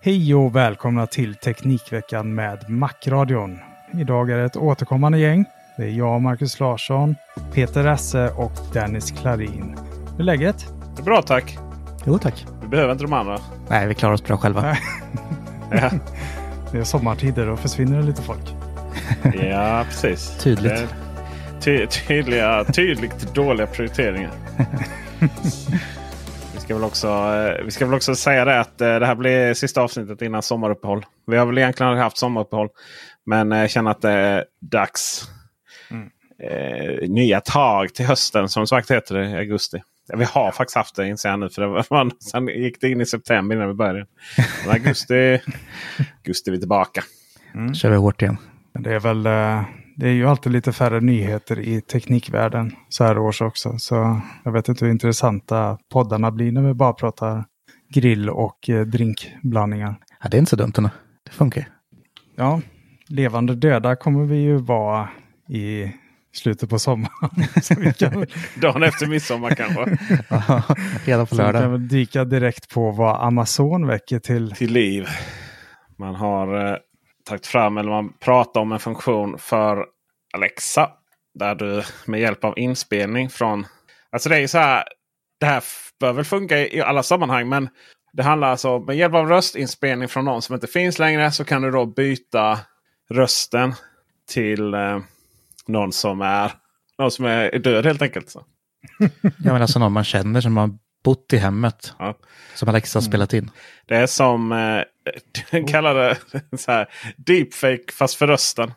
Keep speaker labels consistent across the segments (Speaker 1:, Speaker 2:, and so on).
Speaker 1: Hej och välkomna till Teknikveckan med Macradion. Idag är det ett återkommande gäng. Det är jag, Marcus Larsson, Peter Esse och Dennis Klarin. Hur är läget?
Speaker 2: Det är bra tack.
Speaker 3: Jo tack.
Speaker 2: Vi behöver inte de andra.
Speaker 3: Nej, vi klarar oss bra själva.
Speaker 2: Ja,
Speaker 1: Det är sommartider och försvinner det lite folk.
Speaker 2: ja precis.
Speaker 3: Tydligt.
Speaker 2: Ty tydliga, tydligt dåliga prioriteringar. vi, ska väl också, eh, vi ska väl också säga det att eh, det här blir sista avsnittet innan sommaruppehåll. Vi har väl egentligen aldrig haft sommaruppehåll. Men jag känner att det är dags. Eh, nya tag till hösten som sagt heter det i augusti. Vi har faktiskt haft det inser jag nu. För det var, sen gick det in i september innan vi började. Men augusti, augusti är vi tillbaka.
Speaker 3: kör vi hårt igen.
Speaker 1: Det är väl eh, det är ju alltid lite färre nyheter i teknikvärlden så här års också. Så jag vet inte hur intressanta poddarna blir när vi bara pratar grill och eh, drinkblandningar.
Speaker 3: Ja, det är inte så dumt ändå. Det funkar.
Speaker 1: Ja, levande döda kommer vi ju vara i slutet på sommaren. Kan,
Speaker 2: Dagen efter midsommar kanske.
Speaker 3: Ja, Redan på
Speaker 1: så vi kan
Speaker 3: lördag.
Speaker 1: dyka direkt på vad Amazon väcker till.
Speaker 2: till liv. Man har eh, tagit fram eller man pratar om en funktion för Alexa. Där du med hjälp av inspelning från... Alltså det är ju så här. Det här bör väl funka i alla sammanhang. Men det handlar alltså om med hjälp av röstinspelning från någon som inte finns längre. Så kan du då byta rösten till eh, någon som är någon som är död helt enkelt. Så.
Speaker 3: Ja, men alltså någon man känner som man bott i hemmet.
Speaker 2: Ja.
Speaker 3: Som Alexa har spelat in.
Speaker 2: Det är som eh, kallar det så här, deepfake fast för rösten.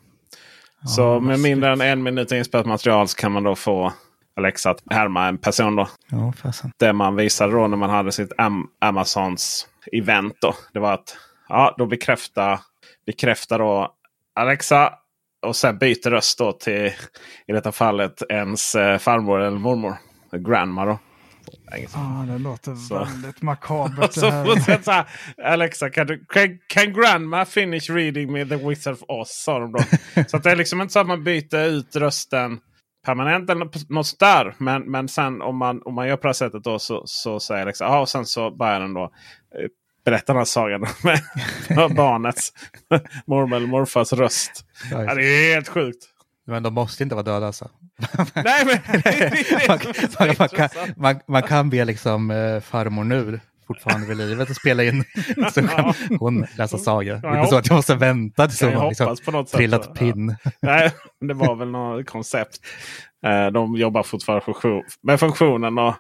Speaker 2: så med mindre än en minut inspelat material så kan man då få Alexa att härma en person. Då.
Speaker 3: Ja.
Speaker 2: Det man visade då när man hade sitt Am Amazons event. Då, det var att ja, då bekräfta, bekräfta då Alexa och sen byter röst då till i detta fallet ens eh, farmor eller mormor. Grandma då.
Speaker 1: Ah, det låter
Speaker 2: Så.
Speaker 1: väldigt makabert
Speaker 2: Och
Speaker 1: det
Speaker 2: så
Speaker 1: här.
Speaker 2: så Alexa, kan, du, can, can grandma finish reading me The Wizard of Oz? Sa de då. så det är liksom inte så att man byter ut rösten permanent eller något- sånt där. Men, men sen om man, om man gör på det här sättet då så, så säger Alexa, ja och sen så börjar den då eh, berätta den här sagan med barnets mormor eller morfars röst. Ja, det är helt sjukt.
Speaker 3: Men de måste inte vara döda alltså.
Speaker 2: Nej, men,
Speaker 3: man, man, man, kan, man, man kan be liksom eh, farmor nu fortfarande vid livet och spela in. Så kan hon läsa saga. Det
Speaker 2: Ja,
Speaker 3: är inte så att jag måste vänta tills hon liksom
Speaker 2: på något sätt.
Speaker 3: trillat
Speaker 2: Ja.
Speaker 3: pinn.
Speaker 2: Nej, det var väl något koncept. Eh, De jobbar fortfarande med funktionen. Och,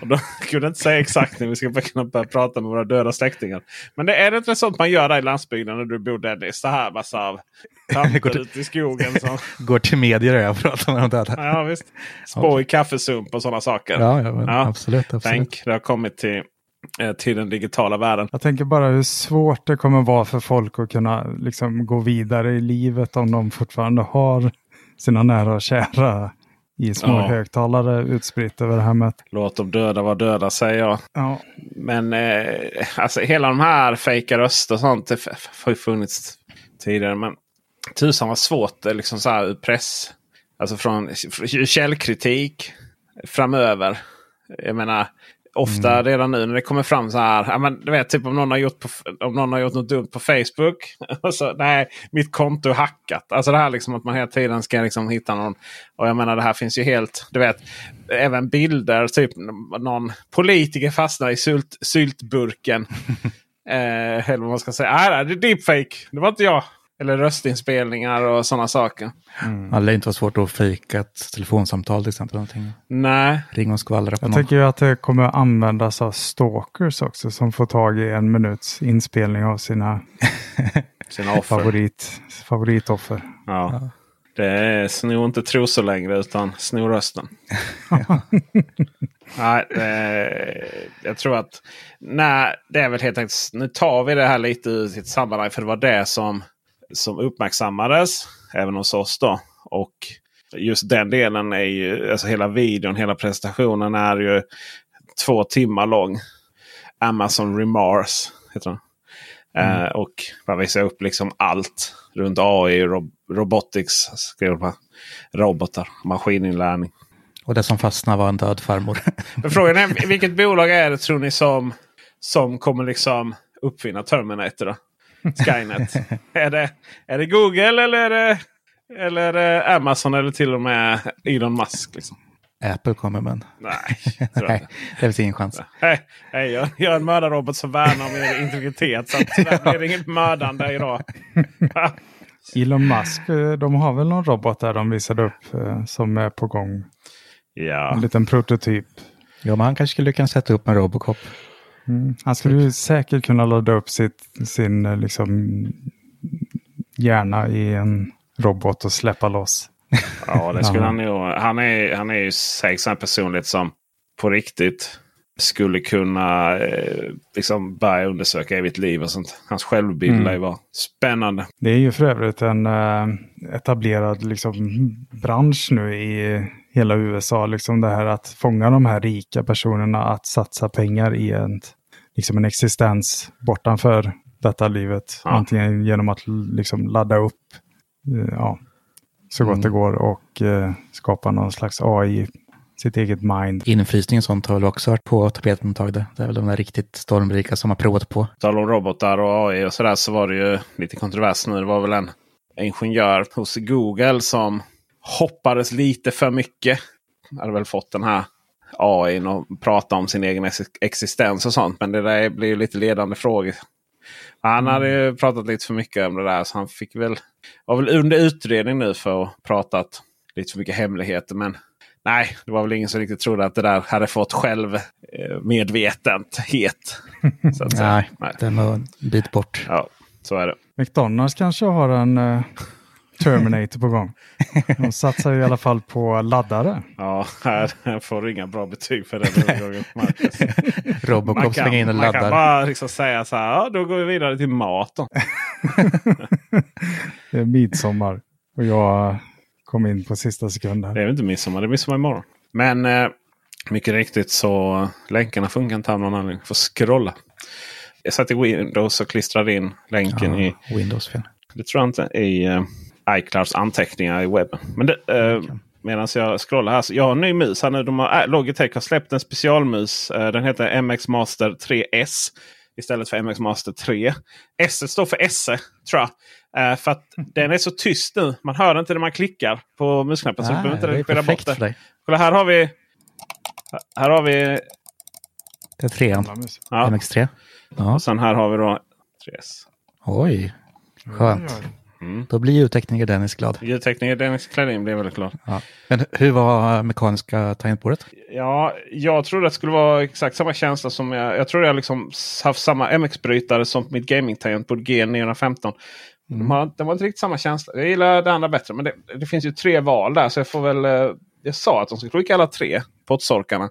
Speaker 2: och de kunde inte säga exakt när vi ska kunna börja prata med våra döda släktingar. Men det är det inte sånt man gör där i landsbygden när du bor Dennis? Så här massa av
Speaker 3: Går
Speaker 2: tanter ute i skogen. Som,
Speaker 3: Går till medier och pratar med de döda.
Speaker 2: ja, visst. Spå i kaffesump och sådana saker.
Speaker 3: Ja, ja, men
Speaker 2: Ja.
Speaker 3: absolut. absolut.
Speaker 2: Tänk, det har kommit till, eh, till den digitala världen.
Speaker 1: Jag tänker bara hur svårt det kommer vara för folk att kunna liksom, gå vidare i livet om de fortfarande har sina nära och kära i små
Speaker 2: Ja.
Speaker 1: högtalare utspritt över hemmet.
Speaker 2: Låt de döda vara döda säger jag.
Speaker 1: Ja,
Speaker 2: Men eh, alltså hela de här fejka röster och sånt det har ju funnits tidigare. Men tusan vad svårt det liksom så här ur press. Alltså från källkritik framöver. Jag menar ofta redan nu när det kommer fram så här. Ja, men, du vet typ om någon har gjort, på, om någon har gjort något dumt på Facebook. Så, nej, mitt konto är hackat. Alltså det här liksom att man hela tiden ska liksom hitta någon. Och jag menar det här finns ju helt. Du vet även bilder. Typ någon politiker fastnar i sylt, syltburken. eh, eller vad man ska säga. Nej, nej, det är deepfake. Det var inte jag. Eller röstinspelningar och sådana saker.
Speaker 3: Det lär inte vara svårt att fejka ett telefonsamtal till exempel. Någonting.
Speaker 2: Nej,
Speaker 3: Ring och skvallra på
Speaker 1: jag
Speaker 3: någon.
Speaker 1: tänker ju att det kommer användas av stalkers också som får tag i en minuts inspelning av sina
Speaker 2: sina offer.
Speaker 1: favorit, favoritoffer.
Speaker 2: Ja. Det är sno inte trosor längre utan sno rösten. nej, eh, jag tror att nej, det är väl helt enkelt. Nu tar vi det här lite ur sitt sammanhang. För det var det som, som uppmärksammades även hos oss. då. Och just den delen är ju, alltså hela videon, hela presentationen är ju två timmar lång. Amazon Remars heter den. Eh, och man visar upp liksom allt runt AI, rob robotics, skriver man. robotar, maskininlärning.
Speaker 3: Och det som fastnade var en död farmor.
Speaker 2: Men frågan är vilket bolag är det tror ni som, som kommer liksom uppfinna Terminator? Då? Skynet. är, det, är det Google eller är det, eller är det Amazon eller till och med Elon Musk? Liksom?
Speaker 3: Apple kommer men
Speaker 2: Nej,
Speaker 3: nej, det finns ingen chans.
Speaker 2: Hej, jag, jag är en mördarrobot som värnar om er integritet. Så tyvärr blir det inget mördande idag.
Speaker 1: Elon Musk, eh, de har väl någon robot där de visade upp eh, som är på gång.
Speaker 2: ja.
Speaker 1: En liten prototyp.
Speaker 3: Ja, men han kanske skulle kunna sätta upp en Robocop.
Speaker 1: Mm. Han skulle ju säkert kunna ladda upp sitt, sin eh, liksom, hjärna i en robot och släppa loss.
Speaker 2: Ja, det skulle han nog. Han är, han är ju säkert en personlighet som på riktigt skulle kunna eh, liksom börja undersöka evigt liv och sånt. Hans självbild
Speaker 1: Mm.
Speaker 2: lär ju vara spännande.
Speaker 1: Det är ju för övrigt en eh, etablerad liksom, bransch nu i hela USA. Liksom det här att fånga de här rika personerna att satsa pengar i en, liksom en existens bortanför detta livet.
Speaker 2: Ja.
Speaker 1: Antingen genom att liksom, ladda upp eh, ja, så gott
Speaker 3: Mm.
Speaker 1: det går och eh, skapa någon slags AI, sitt eget mind.
Speaker 3: Infrysning och sånt har väl också varit på tapeten ett tag. Det Det är väl de där riktigt stormrika som har provat på.
Speaker 2: Tal om robotar och AI och sådär så var det ju lite kontrovers nu. Det var väl en ingenjör hos Google som hoppades lite för mycket. Hade väl fått den här AI och prata om sin egen ex- existens och sånt. Men det där blir ju lite ledande frågor. Han hade ju pratat lite för mycket om det där. Så han fick väl, var väl under utredning nu för att pratat lite för mycket hemligheter. Men nej, det var väl ingen som riktigt trodde att det där hade fått självmedvetenhet. Så att säga.
Speaker 3: Nej,
Speaker 2: Nej.
Speaker 3: det är nog en bit bort.
Speaker 2: Ja, så är det.
Speaker 1: McDonalds kanske har en eh, Terminator på gång. De satsar ju i alla fall på laddare.
Speaker 2: Ja, här får du inga bra betyg för den.
Speaker 3: Robocop slänger in och
Speaker 2: man kan
Speaker 3: laddar.
Speaker 2: bara liksom säga så här. Ja, då går vi vidare till mat. Då.
Speaker 1: Det är midsommar. Och jag kom in på sista sekunden.
Speaker 2: Det är väl inte midsommar, det är midsommar imorgon. Men eh, mycket riktigt så länkarna funkar inte av någon anledning. Får scrolla. Jag satt i Windows och klistrade in länken i
Speaker 3: Ja, Windows-fel.
Speaker 2: Det tror jag inte i uh, iClouds anteckningar i webben. Men det, uh, medan jag scrollar här. Så jag har en ny mus här nu. De har, äh, Logitech har släppt en specialmus. Uh, den heter MX Master 3S. Istället för MX Master 3. S står för SE tror jag. Uh, för att den är så tyst nu. Man hör inte när man klickar på musknappen. så du
Speaker 3: Ah,
Speaker 2: behöver
Speaker 3: det är
Speaker 2: inte spela bort
Speaker 3: perfekt
Speaker 2: det.
Speaker 3: för dig.
Speaker 2: Kolla här har vi. Här har vi.
Speaker 3: Det är trean.
Speaker 2: Ja,
Speaker 3: MX3. Ja.
Speaker 2: och sen här har vi då 3S.
Speaker 3: Oj, skönt. Då blir ljudtekniker Dennis glad.
Speaker 2: Ljudtekniker Dennis Kledin blev väldigt glad.
Speaker 3: Ja. Men hur var mekaniska tangentbordet?
Speaker 2: Ja, jag trodde det skulle vara exakt samma känsla som jag. Jag tror jag liksom haft samma MX-brytare som mitt gaming-tangentbord G915. De har, de har inte riktigt samma känsla. Jag gillar det andra bättre. Men det, det finns ju tre val där. Så jag får väl... eh, Jag sa att de skulle skicka alla tre pottsorkarna.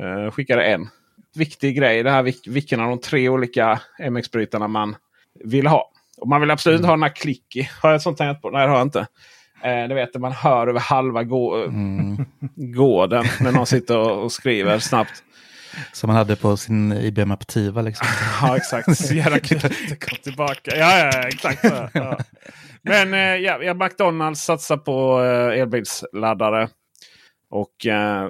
Speaker 2: Uh, skickade en. Viktig grej. Det här vilk- vilken av de tre olika MX-brytarna man vill ha. Och man vill absolut inte ha den här clicky. Har jag ett sånt tangentbord? Nej, det har jag inte. Eh, du vet, man hör över halva gå
Speaker 3: Mm.
Speaker 2: gården när någon sitter och, och skriver snabbt.
Speaker 3: Som man hade på sin IBM Aptiva. Liksom.
Speaker 2: Ja, exakt. Så jävla kul att det kom tillbaka. Ja, ja exakt. Ja. Men eh, ja, ja, McDonalds satsar på eh, elbilsladdare. Och eh,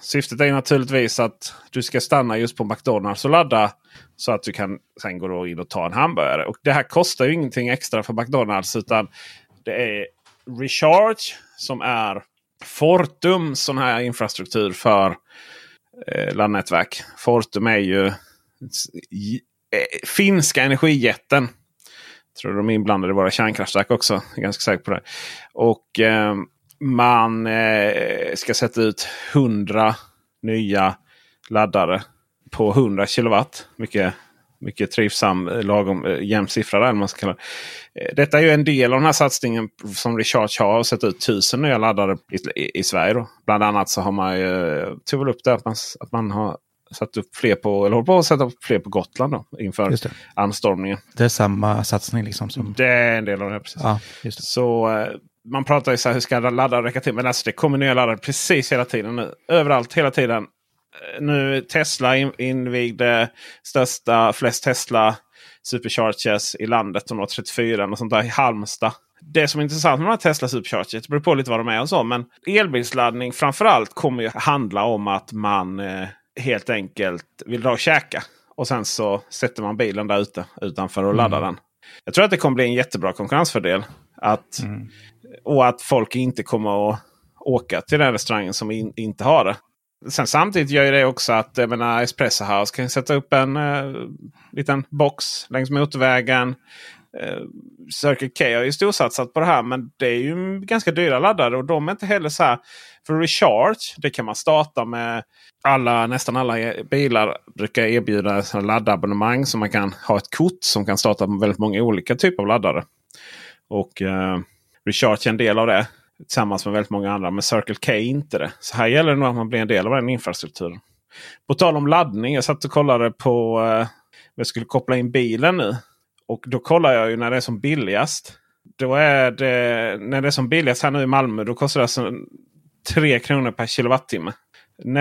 Speaker 2: syftet är naturligtvis att du ska stanna just på McDonalds och ladda. Så att du kan sen gå in och ta en hamburgare. Och det här kostar ju ingenting extra för McDonalds. Utan det är Recharge som är Fortum sån här infrastruktur för eh, laddnätverk. Fortum är ju eh, finska energijätten. Tror de är inblandade i våra kärnkraftverk också. Jag är ganska säker på det. Och eh, man eh, ska sätta ut 100 nya laddare på 100 kilowatt. Mycket, mycket trivsam, eh, lagom eh, jämn siffra där. Man ska kalla det. Detta är ju en del av den här satsningen som Recharge har. Sätta ut 1000 nya laddare i, i, i Sverige. Då. Bland annat så har man ju tog väl upp det att man, att man har satt upp fler på, eller håller på att sätta upp fler på Gotland då, inför
Speaker 3: det.
Speaker 2: anstormningen.
Speaker 3: det är samma satsning liksom. Som...
Speaker 2: Det är en del av det. Precis.
Speaker 3: Ja.
Speaker 2: Så man pratar ju så här, hur ska laddare räcka till? Men alltså, det kommer nya laddare precis hela tiden nu. Överallt, hela tiden. Eh, Nu Tesla in, invigde största, flest Tesla Superchargers i landet. De har 34 och sånt där i Halmstad. Det som är intressant med de här Tesla Superchargers, det beror på lite vad de är och så. Men elbilsladdning framförallt kommer ju handla om att man eh, helt enkelt vill dra och käka. Och sen så sätter man bilen där ute utanför och laddar den. Jag tror att det kommer bli en jättebra konkurrensfördel. Att, och att folk inte kommer att åka till den restaurangen som in, inte har det. Sen samtidigt gör ju det också att jag menar, Espresso House kan sätta upp en eh, liten box längs motorvägen. Eh, Circle K har ju storsatsat på det här men det är ju ganska dyra laddare och de är inte heller så här. För Recharge det kan man starta med alla, nästan alla e- bilar brukar erbjuda laddabonnemang. Så man kan ha ett kort som kan starta med väldigt många olika typer av laddare. Och eh, Recharge är en del av det. Tillsammans med väldigt många andra. Men Circle K är inte det. Så här gäller det nog att man blir en del av den infrastrukturen. På tal om laddning. Jag satt och kollade på... Eh, jag skulle koppla in bilen nu. Och då kollar jag ju när det är som billigast. Då är det, när det är som billigast här nu i Malmö. Då kostar det alltså 3 kronor per kilowattimme.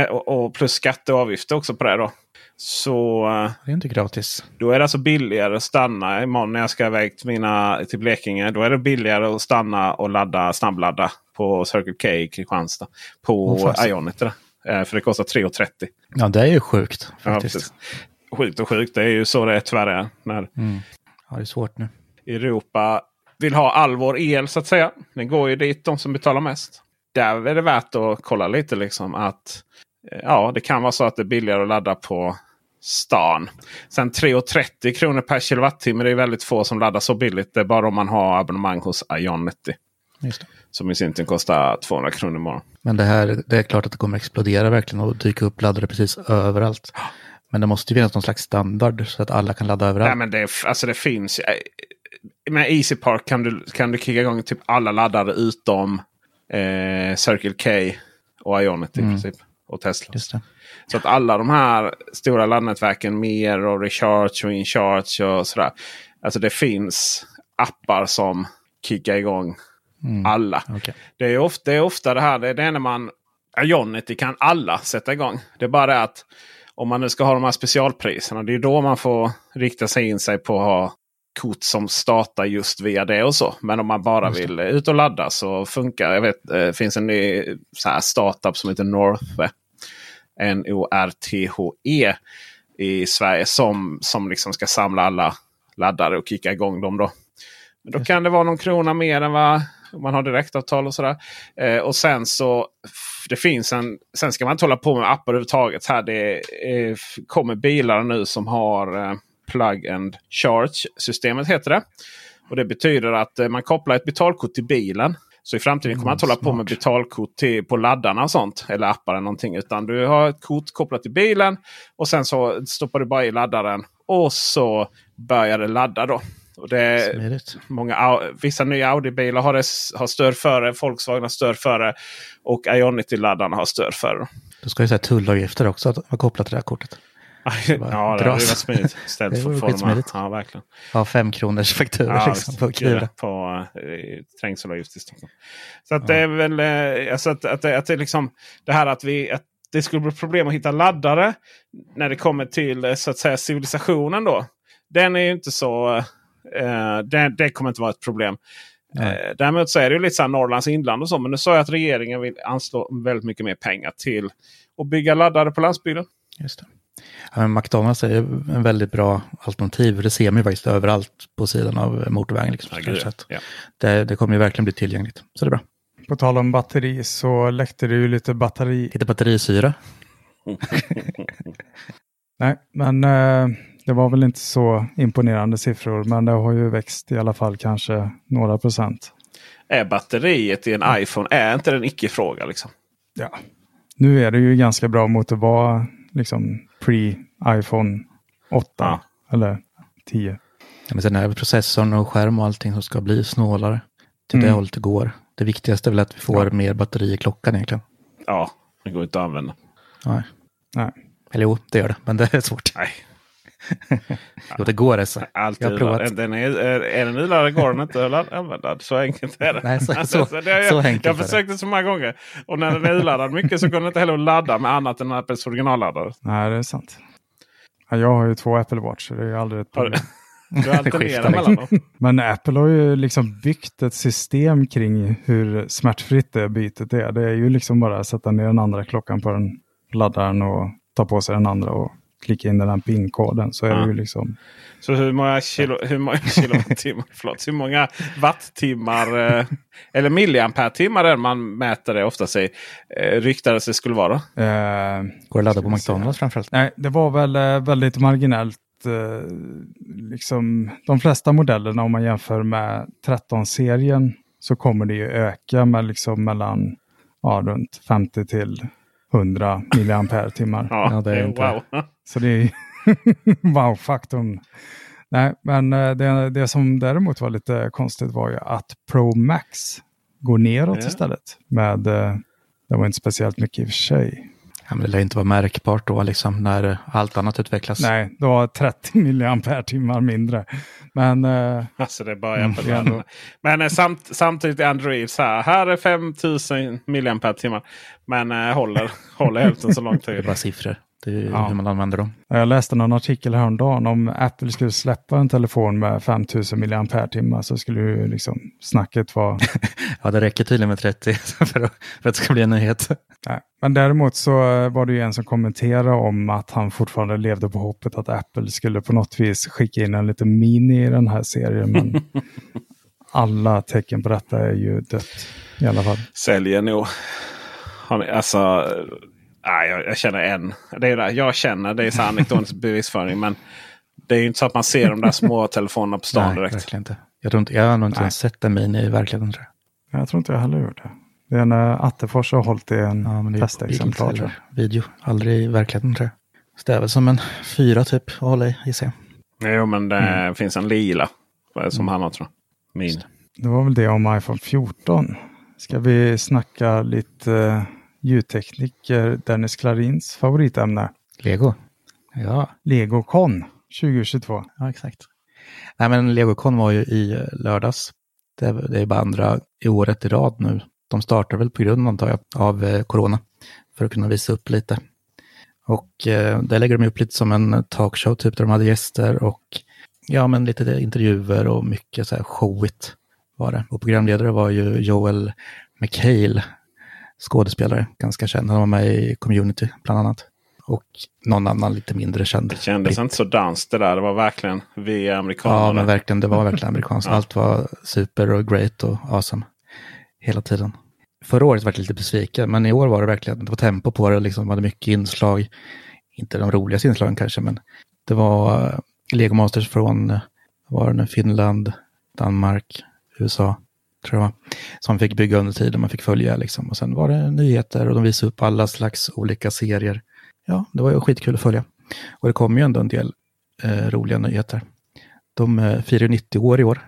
Speaker 2: Och, och plus skatte och avgifter också på det då. Så eh,
Speaker 3: Det är inte gratis.
Speaker 2: då är det alltså billigare att stanna imorgon när jag ska iväg till, mina, till Blekinge. Då är det billigare att stanna och ladda snabbladda på Circle K i Kristianstad. På
Speaker 3: fasen.
Speaker 2: Ionity. Eh, För det kostar 3,30.
Speaker 3: Ja, det är ju sjukt
Speaker 2: Ja,
Speaker 3: faktiskt.
Speaker 2: precis. sjukt och sjukt. Det är ju så det är tyvärr är. När
Speaker 3: Mm. Ja, det är svårt nu.
Speaker 2: Europa vill ha all vår el så att säga. Den går ju dit de som betalar mest. Där är det värt att kolla lite liksom att eh, ja, det kan vara så att det är billigare att ladda på stan. Sen 3,30 kronor per kilowattimme. Det är väldigt få som laddar så billigt. Det är bara om man har abonnemang hos Ionity. Som i sin tur kostar 200 kronor imorgon.
Speaker 3: Men det här, det är klart att det kommer explodera verkligen och dyka upp laddare precis överallt. Men det måste ju finnas någon slags standard så att alla kan ladda överallt.
Speaker 2: Nej, men det, alltså det finns. eh, Med Easy Park kan du, kan du kicka igång typ alla laddare utom eh, Circle K och Ionity i princip. Och Tesla. Så att alla de här stora laddnätverken, Mer och Recharge och Incharge och sådär. Alltså det finns appar som kickar igång alla.
Speaker 3: Okej.
Speaker 2: Det är, ofta, det är ofta det här, det är det när man... Ionity kan alla sätta igång. Det är bara det att om man nu ska ha de här specialpriserna. Det är då man får rikta sig in sig på att ha kort som startar just via det och så. Men om man bara vill ut och ladda så funkar Jag vet, det finns en ny så här startup som heter Northve. N-O-R-T-H-E i Sverige som, som liksom ska samla alla laddare och kicka igång dem. Då. Men då kan det vara någon krona mer än vad man har direktavtal och sådär. Eh, och sen så det finns en. Sen ska man inte hålla på med appar överhuvudtaget. Här det eh, kommer bilar nu som har eh, plug and charge systemet heter det. Och det betyder att eh, man kopplar ett betalkort till bilen. Så i framtiden kommer man inte hålla på med betalkort till, på laddarna och sånt. Eller appar eller någonting. Utan du har ett kort kopplat till bilen. Och sen så stoppar du bara i laddaren. Och så börjar det ladda då. Och det,
Speaker 3: Smidigt.
Speaker 2: många, vissa nya Audi-bilar har, det, har stöd för det. Volkswagen har stöd för det. Och Ionity-laddarna har stöd för det.
Speaker 3: Då ska ju säga tullavgifter också att vara kopplat till det här kortet.
Speaker 2: Ja, det hade varit smidigt. Istället för
Speaker 3: skitsmidigt.
Speaker 2: Ja, verkligen.
Speaker 3: Ja, fem kronors fakturor
Speaker 2: Ja,
Speaker 3: liksom på Kivra.
Speaker 2: på eh, trängselavgift i Stockholm. Så att det är väl eh, alltså att, att, att det liksom det här att vi att det skulle bli problem att hitta laddare när det kommer till eh, så att säga civilisationen då. Den är ju inte så. Eh, det, det kommer inte vara ett problem. Eh, däremot så är det ju lite så här Norrlands inland och så. Men nu sa jag att regeringen vill anslå väldigt mycket mer pengar till att bygga laddare på landsbygden.
Speaker 3: Just det. Ja, men McDonalds är en väldigt bra alternativ. Det ser man ju faktiskt överallt på sidan av motorvägen. Liksom,
Speaker 2: Ja,
Speaker 3: att
Speaker 2: ja.
Speaker 3: det, det kommer ju verkligen bli tillgängligt. Så det är bra.
Speaker 1: På tal om batteri så läckte det ju lite batteri.
Speaker 3: Lite batterisyra.
Speaker 1: Nej, men eh, det var väl inte så imponerande siffror, men det har ju växt i alla fall kanske några procent.
Speaker 2: Är batteriet i en iPhone, är inte det en icke-fråga? Liksom?
Speaker 1: Ja, nu är det ju ganska bra mot att vara liksom pre-iPhone 8
Speaker 2: Ja.
Speaker 1: eller 10.
Speaker 3: Ja, men sen är det processorn och skärm och allting som ska bli snålare. Till
Speaker 1: Mm.
Speaker 3: det hållet det går. Det viktigaste är väl att vi får mer batteri i klockan egentligen.
Speaker 2: Ja, det går inte att använda.
Speaker 3: Nej.
Speaker 1: Nej.
Speaker 3: Eller jo, det gör det, men det är svårt.
Speaker 2: Nej.
Speaker 3: Jo, det går alltså.
Speaker 2: Alltid
Speaker 3: Jag har provat.
Speaker 2: Den är, är, är den urladdad går den inte att använda. Så enkelt är det.
Speaker 3: Nej, så-
Speaker 2: Alltså,
Speaker 3: så-
Speaker 2: det har jag,
Speaker 3: så enkelt
Speaker 2: jag
Speaker 3: är det.
Speaker 2: försökte så många gånger. Och när den är urladdad mycket så går den inte heller att ladda med annat än Apples originalladdare.
Speaker 1: Nej, det är sant. Ja, jag har ju två Apple Watch, så det är ju aldrig ett
Speaker 2: Har
Speaker 1: problem.
Speaker 2: Du alternerar
Speaker 3: Skiftar
Speaker 2: mellan dem.
Speaker 1: Men Apple har ju liksom byggt ett system kring hur smärtfritt det bytet är. Det är ju liksom bara att sätta ner den andra klockan på den laddaren och ta på sig den andra och klicka in den här PIN-koden. Så är
Speaker 2: Ja.
Speaker 1: det ju liksom...
Speaker 2: Så hur många, kilo, hur många kilowattimmar, förlåt, hur många wattimmar eh, eller milliampere-timmar är det man mäter det oftast i eh, ryktades det skulle vara?
Speaker 1: Eh,
Speaker 3: Går det ladda på. McDonalds framförallt?
Speaker 1: nej, det var väl eh, väldigt marginellt. Liksom, de flesta modellerna om man jämför med 13-serien så kommer det ju öka med liksom mellan ja, runt 50 till 100 milliampere-timmar.
Speaker 2: Ja,
Speaker 3: Ja, det är inte-
Speaker 2: wow.
Speaker 1: Så det är wow-faktorn. Nej, men eh, det, det som däremot var lite konstigt var ju att Pro Max går neråt
Speaker 2: Ja.
Speaker 1: istället. Med, eh, det var inte speciellt mycket i och för sig.
Speaker 3: Ja, men det lär inte vara märkbart då, liksom, när allt annat utvecklas.
Speaker 1: Nej, det var 30 milliampere timmar mindre. Men eh,
Speaker 2: Alltså det börjar på
Speaker 1: det
Speaker 2: Men eh, samt, samtidigt är Android så här. Här är 5000 milliampere-timmar. Men eh, håller, håller hälften så lång
Speaker 3: Det är
Speaker 2: tid.
Speaker 3: bara siffror. Det är
Speaker 1: Ja.
Speaker 3: hur man använder dem.
Speaker 1: jag läste någon artikel häromdagen om Apple skulle släppa en telefon med 5000 milliampere timmar så skulle ju liksom snacket vara
Speaker 3: Ja, det räcker tydligen med 30 för att, för att det ska bli en nyhet.
Speaker 1: Nej. Men däremot så eh, var det ju en som kommenterade om att han fortfarande levde på hoppet att Apple skulle på något vis skicka in en liten mini i den här serien. Men alla tecken på detta är ju dött i alla fall.
Speaker 2: Säljer nog. Alltså, eh, nej, jag, jag känner en. Det är det, jag känner, det är så anekdotisk bevisföring. Men det är ju inte så att man ser de där små telefonerna på stan
Speaker 3: Nej,
Speaker 2: direkt.
Speaker 3: verkligen inte. Jag, tror inte, jag har nog inte ens sett en mini i verkligheten. Tror jag.
Speaker 1: Jag tror inte jag heller gjort det. Det är när Attefors har hållit i en
Speaker 3: Ja, bild
Speaker 1: testexemplar.
Speaker 3: eller video. Aldrig i verkligheten tror jag. Så det är väl som en fyra typ att hålla i, gissar jag.
Speaker 2: Jo, men det
Speaker 3: Mm.
Speaker 2: finns en lila. Som han har tror jag. Min.
Speaker 1: Det var väl det om iPhone 14. Ska vi snacka lite uh, ljudtekniker Dennis Klarins favoritämne?
Speaker 3: Lego. Ja,
Speaker 1: LegoCon 2022.
Speaker 3: ja exakt. Nej, men LegoCon var ju i lördags. Det är, det är bara andra i året i rad nu. De startar väl på grund, antar jag, av eh, corona. För att kunna visa upp lite. Och eh, där lägger de upp lite som en talkshow, typ där de hade gäster och ja, men lite intervjuer och mycket så här showigt var det. Och programledare var ju Joel McHale, skådespelare, ganska känd. Han var med i Community bland annat. Och någon annan lite mindre känd.
Speaker 2: Det kändes inte så danskt det där. Det var verkligen vi amerikaner.
Speaker 3: Ja, men verkligen, det var verkligen amerikanskt.
Speaker 2: Ja.
Speaker 3: Allt var super och great och awesome hela tiden. Förra året var jag lite besviken, men i år var det verkligen, det var tempo på det, liksom, det hade mycket inslag. Inte de roligaste inslagen kanske, men det var eh, Lego Masters från eh, var det Finland, Danmark, USA, tror jag som fick bygga under tiden, man fick följa liksom. Och sen var det nyheter och de visade upp alla slags olika serier. Ja, det var ju skitkul att följa. Och det kom ju ändå en del eh, roliga nyheter. De eh, firar 90 år i år.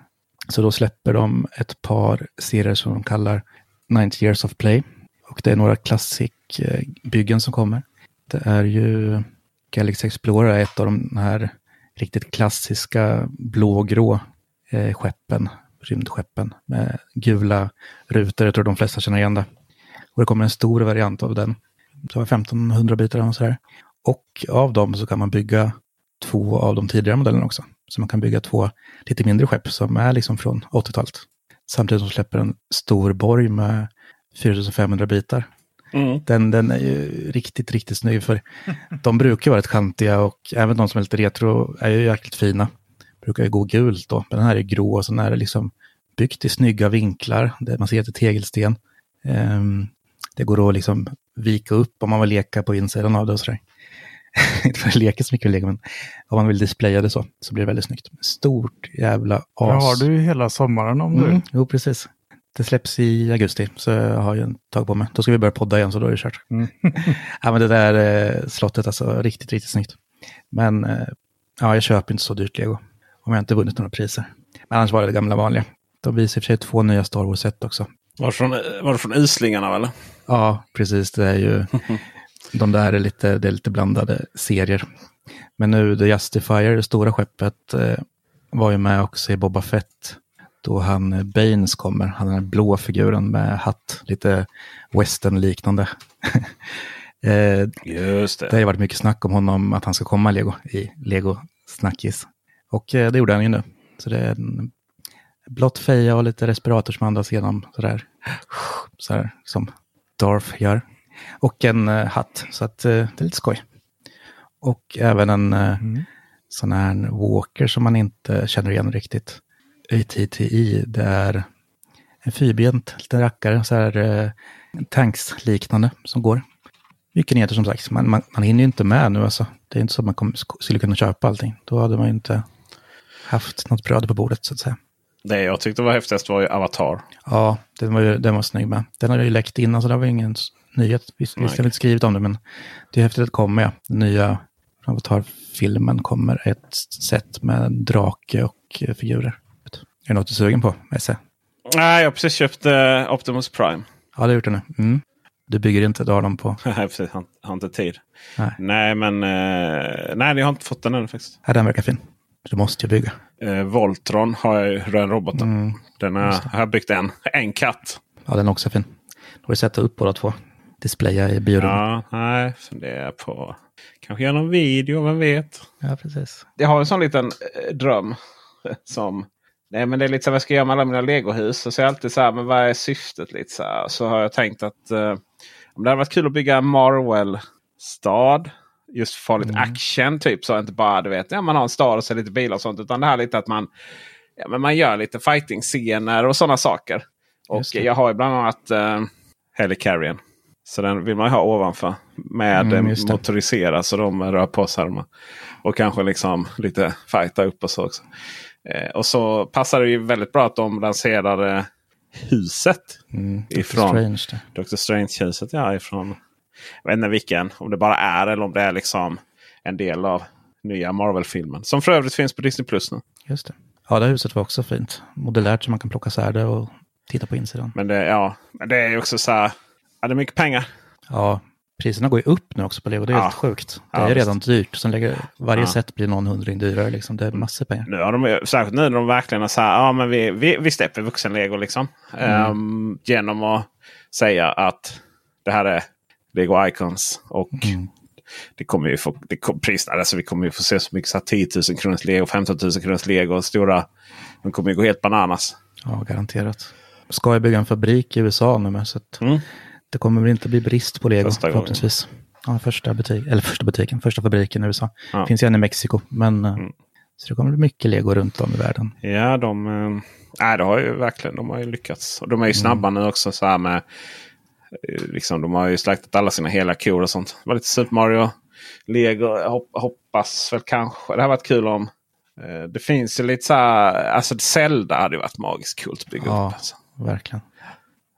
Speaker 3: Så då släpper de ett par serier som de kallar 90 years of play. Och det är några klassikbyggen som kommer. Det är ju Galaxy Explorer är ett av de här riktigt klassiska blågrå eh, skeppen, rymdskeppen med gula rutor. Jag tror de flesta känner igen det. Och det kommer en stor variant av den. Så var 1500 bitar och sådär. Och av dem så kan man bygga två av de tidigare modellerna också. Så man kan bygga två lite mindre skepp som är liksom från 80-talet. Samtidigt som släpper en stor borg med 4500 bitar.
Speaker 2: Mm.
Speaker 3: Den, den är ju riktigt, riktigt snygg. För de brukar vara rätt kantiga och även de som är lite retro är ju jäkligt fina. Brukar ju gå gult då, men den här är grå och så är det liksom byggt i snygga vinklar. Där man ser att det är tegelsten. Ehm, det går att liksom vika upp om man vill leka på insidan av det och sådär. Inte för att leka så mycket med lego, men om man vill displaya det så, så blir det väldigt snyggt. Stort jävla as.
Speaker 1: Det har du ju hela sommaren om
Speaker 3: Mm,
Speaker 1: du.
Speaker 3: jo, precis. Det släpps i augusti, så jag har ju en tag på mig. Då ska vi börja podda igen, så då är det kört.
Speaker 1: Mm.
Speaker 3: ja, men det där eh, slottet, alltså riktigt, riktigt snyggt. Men eh, ja, jag köper inte så dyrt lego. Om jag inte vunnit några priser. Men annars var det det gamla vanliga. De visar i och för sig två nya Star Wars-set också.
Speaker 2: Var det från, var det från Islingarna eller?
Speaker 3: Ja, precis. Det är ju, de där är lite, det är lite blandade serier. Men nu The Justifier, det stora skeppet, eh, var ju med också i Boba Fett. Då han eh, Baines kommer, han den blå figuren med hatt, lite western-liknande. eh,
Speaker 2: Just
Speaker 3: det har ju varit mycket snack om honom, att han ska komma i Lego, i Lego Snackis. Och eh, det gjorde han ju nu. Så det är en blått feja och lite respirator som andas igenom sådär. Sådär som Darth gör. Och en eh, hatt, så att eh, det är lite skoj. Och även en eh, sån här walker som man inte känner igen riktigt. ATTI, det är en fyrbent liten rackare, så här eh, tanks-liknande som går. Mycket nyheter som sagt, men man, man hinner ju inte med nu alltså. Det är inte så att man kom, skulle kunna köpa allting. Då hade man ju inte haft något bröd på bordet så att säga.
Speaker 2: Det jag tyckte var häftigast var ju Avatar.
Speaker 3: Ja, den var, ju, den var snygg med. Den hade ju läckt innan så det var ingen nyhet. Visst, visst har vi inte skrivit om det, men det är häftigt att det kommer. Ja. Den nya Avatar-filmen kommer ett set med drake och eh, figurer. Är det något du är sugen på, Esse?
Speaker 2: Nej, jag har precis köpt eh, Optimus Prime.
Speaker 3: Ja, det har gjort det nu. Mm. Du bygger inte, du har dem på...
Speaker 2: Nej, precis. Har, har inte tid.
Speaker 3: Nej.
Speaker 2: Nej, men eh, nej, jag har inte fått den än faktiskt.
Speaker 3: Ja, den verkar fin. Du måste ju bygga.
Speaker 2: Eh, Voltron har jag ju, den roboten.
Speaker 3: Mm.
Speaker 2: Den har, har jag byggt en. En katt.
Speaker 3: Ja, den är också fin. Då har du sätta upp båda två. Displaya i biorummet.
Speaker 2: Ja, nej, funderar på. Kanske göra någon video, vem vet.
Speaker 3: Ja, precis.
Speaker 2: Jag har en sån liten eh, dröm. Som, nej men det är lite så här, vad ska jag göra med alla mina legohus? Och så är jag alltid så här, men vad är syftet? Lite så, här. så har jag tänkt att eh, om det hade varit kul att bygga en Marvel-stad. Just för lite action typ. Så inte bara du vet, ja, man har en stad och så lite bilar och sånt. Utan det här lite att man, ja, men man gör lite fighting-scener och sådana saker. Och jag har ju bland annat eh, Helicarrier. Så den vill man ha ovanför. Med
Speaker 3: Mm,
Speaker 2: mm,
Speaker 3: det.
Speaker 2: motoriserad så de rör på sig. Och kanske liksom lite fighta upp och så också. Eh, och så passar det ju väldigt bra att de lanserade huset.
Speaker 3: Mm.
Speaker 2: Ifrån. Dr. Strange-huset. Ja, ifrån, jag vet inte vilken. Om det bara är eller om det är liksom en del av nya Marvel-filmen. Som för övrigt finns på Disney Plus nu.
Speaker 3: Just det. Ja, det huset var också fint. Modellärt så man kan plocka isär det och titta på insidan.
Speaker 2: Men det, ja, men det är ju också så här. Ja, det är mycket pengar.
Speaker 3: Ja, priserna går ju upp nu också på Lego. Det är
Speaker 2: Ja.
Speaker 3: helt sjukt. Det
Speaker 2: Ja,
Speaker 3: är
Speaker 2: visst.
Speaker 3: redan dyrt. Sen lägger varje
Speaker 2: Ja.
Speaker 3: set blir någon hundring dyrare. Liksom. Det är massor pengar.
Speaker 2: Nu har de, särskilt nu när de verkligen så här, ja men vi, vi, vi släpper vuxen-lego liksom. Ehm, genom att säga att det här är Lego Icons. Och det kommer ju få, det kom, pris, alltså vi kommer ju få se så mycket så här 10 000 kronors lego, 15 000 kronors lego. Stora, de kommer ju gå helt bananas.
Speaker 3: Ja, garanterat. Ska jag bygga en fabrik i USA nu med. Så
Speaker 2: Mm.
Speaker 3: det kommer väl inte bli brist på Lego
Speaker 2: Första
Speaker 3: förhoppningsvis. Ja, första, butik, eller första butiken, första fabriken i USA.
Speaker 2: Ja. Mm.
Speaker 3: Finns ju en i Mexiko. Men, eh, Så det kommer bli mycket Lego runt om i världen.
Speaker 2: Ja, de, eh, nej, det har ju verkligen de har ju lyckats. Och de är ju snabba nu också så här med. Eh, Liksom, de har ju slaktat alla sina hela kor och sånt. Det var lite Super Mario. Lego hop, hoppas väl kanske. Det har varit kul om. eh, Det finns ju lite så här. Alltså Zelda hade ju varit magiskt coolt att bygga
Speaker 3: Ja.
Speaker 2: upp. Alltså.
Speaker 3: Verkligen.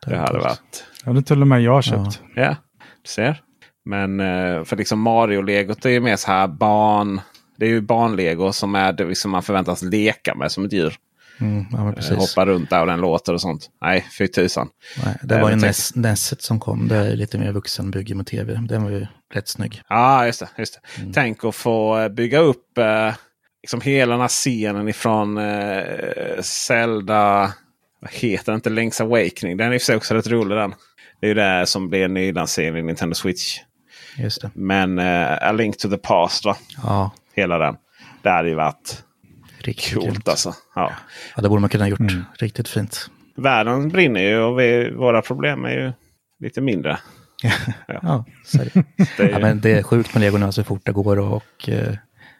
Speaker 2: Det hade varit.
Speaker 1: Ja, det är till och med jag köpt.
Speaker 2: Ja, du ser. Men eh, för liksom Mario-legot är ju mer så här barn. Det är ju barnlego som är det liksom man förväntas leka med som ett djur.
Speaker 3: Mm, ja,
Speaker 2: Eh. Hoppa runt där och den låter och sånt. Nej, fy tusan.
Speaker 3: Nej, det
Speaker 2: Eh,
Speaker 3: var ju
Speaker 2: tänk-
Speaker 3: Ness, Nesset som kom. Det är lite mer vuxenbygge med tv. Den var ju rätt snygg.
Speaker 2: Ja, just det. Just det.
Speaker 3: Mm.
Speaker 2: Tänk att få eh, bygga upp eh, liksom hela den här scenen ifrån eh, Zelda. Vad heter det? Inte Link's Awakening. Den är i och för sig också rätt rolig den. Det är ju det som blir en nylansering i Nintendo Switch.
Speaker 3: Just det.
Speaker 2: Men eh, A Link to the Past va?
Speaker 3: Ja,
Speaker 2: Hela den. Det hade ju varit
Speaker 3: riktigt
Speaker 2: coolt
Speaker 3: grymt.
Speaker 2: alltså. Ja.
Speaker 3: Ja, det borde man kunna ha gjort
Speaker 1: Mm.
Speaker 3: riktigt fint.
Speaker 2: Världen brinner ju och vi, våra problem är ju lite mindre.
Speaker 3: Ja, är det.
Speaker 2: Är ju,
Speaker 3: ja, men det är sjukt med Lego nu så fort det går och, och eh,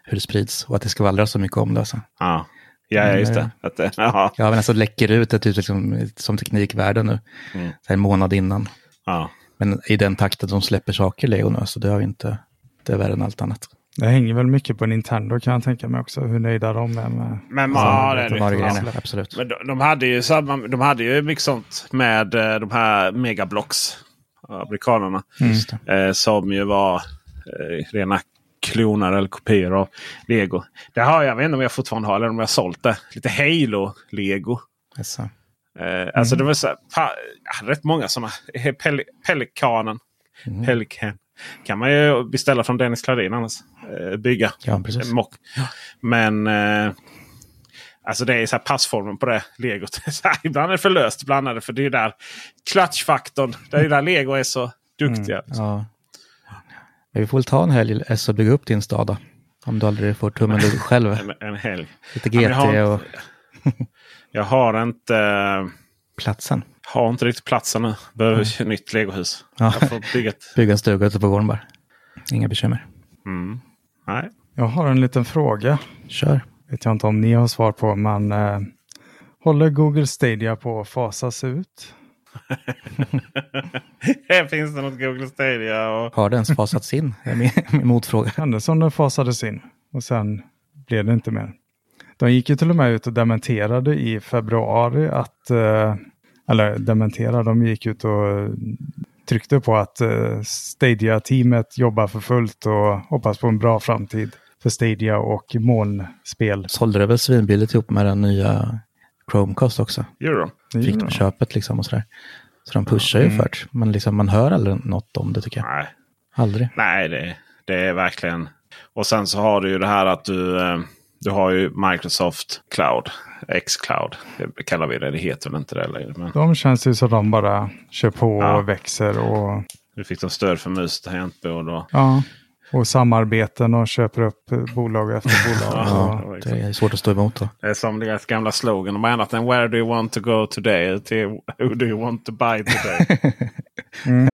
Speaker 3: hur det sprids. Och att det skvallrar så mycket om det. Alltså.
Speaker 2: ja. ja, ja, just det. Att, det- ja,
Speaker 3: Ja, men alltså läcker ut det typ liksom, som teknikvärlden nu.
Speaker 2: Mm.
Speaker 3: En månad innan.
Speaker 2: ja.
Speaker 3: Men i den takten de släpper saker Lego nu, så det har vi inte. Det är värre än allt annat.
Speaker 1: Det hänger väl mycket på Nintendo kan jag tänka mig också. Hur nöjda de är med
Speaker 2: Men ja, det är
Speaker 3: de
Speaker 2: det.
Speaker 3: har
Speaker 2: Ja.
Speaker 3: absolut.
Speaker 2: Men de, de, hade ju samma, de hade ju mycket sånt med eh, de här megablocks. Amerikanerna.
Speaker 3: Just det.
Speaker 2: Eh, som ju var eh, rena kloner eller kopior av Lego. Det har jag, jag vet inte om jag fortfarande har eller om jag har sålt det. Lite Halo-Lego.
Speaker 3: Alltså.
Speaker 2: Eh, Alltså det var så här, pa, rätt många sådana. Pel Pelikanen.
Speaker 3: Mm.
Speaker 2: Pelikan. Kan man ju beställa från Dennis Klarin annars. Eh, bygga.
Speaker 3: Ja, precis.
Speaker 2: Mock. Men eh, alltså det är så här passformen på det legot. Här, ibland är det för löst, ibland är det för det är där klatschfaktorn. Det är där lego är så duktiga.
Speaker 3: Ja. Men vi får väl ta en helg S och bygga upp din stad då. Om du aldrig får tummen ur själv.
Speaker 2: En, en helg.
Speaker 3: Lite
Speaker 2: men jag har
Speaker 3: GT och
Speaker 2: Jag har inte, eh,
Speaker 3: platsen.
Speaker 2: Har inte riktigt platsen nu. Behöver ett nytt legohus.
Speaker 3: Ja.
Speaker 2: Jag får bygga ett.
Speaker 3: Bygga en stuga ute på gården bara. Inga bekymmer.
Speaker 2: Mm. Nej.
Speaker 1: Jag har en liten fråga.
Speaker 3: Kör.
Speaker 1: Vet jag inte om ni har svar på, men eh, håller Google Stadia på att fasas ut?
Speaker 2: Finns det något Google Stadia. Och...
Speaker 3: Har det ens fasats in? Det är min, min motfråga.
Speaker 1: Som den fasades in och sen blev det inte mer. De gick ju till och med ut och dementerade i februari att, eh, eller dementerade, de gick ut och tryckte på att eh, Stadia-teamet jobbar för fullt och hoppas på en bra framtid för Stadia och molnspel.
Speaker 3: Sålde det väl svinbilligt ihop med den nya Chromecast också.
Speaker 2: Euro.
Speaker 3: Fick de köpet liksom och sådär. Så de pushar ju
Speaker 1: Mm.
Speaker 3: för det. Men liksom man hör aldrig något om det tycker jag.
Speaker 2: Nej.
Speaker 3: Aldrig.
Speaker 2: Nej, det, det är verkligen. Och sen så har du ju det här att du, eh, du har ju Microsoft Cloud. X-Cloud det kallar vi det. Det heter väl inte det längre. Men
Speaker 1: De känns ju som de bara kör på
Speaker 2: Ja.
Speaker 1: och växer och,
Speaker 2: nu fick de stöd för mus och tangentbord. Och,
Speaker 1: ja, och samarbeten och köper upp bolag efter bolag.
Speaker 2: Ja.
Speaker 3: Det är svårt att stå emot då.
Speaker 2: det är som deras gamla slogan. De har ändrat den Where do you want to go today? Till Who do you want to buy today?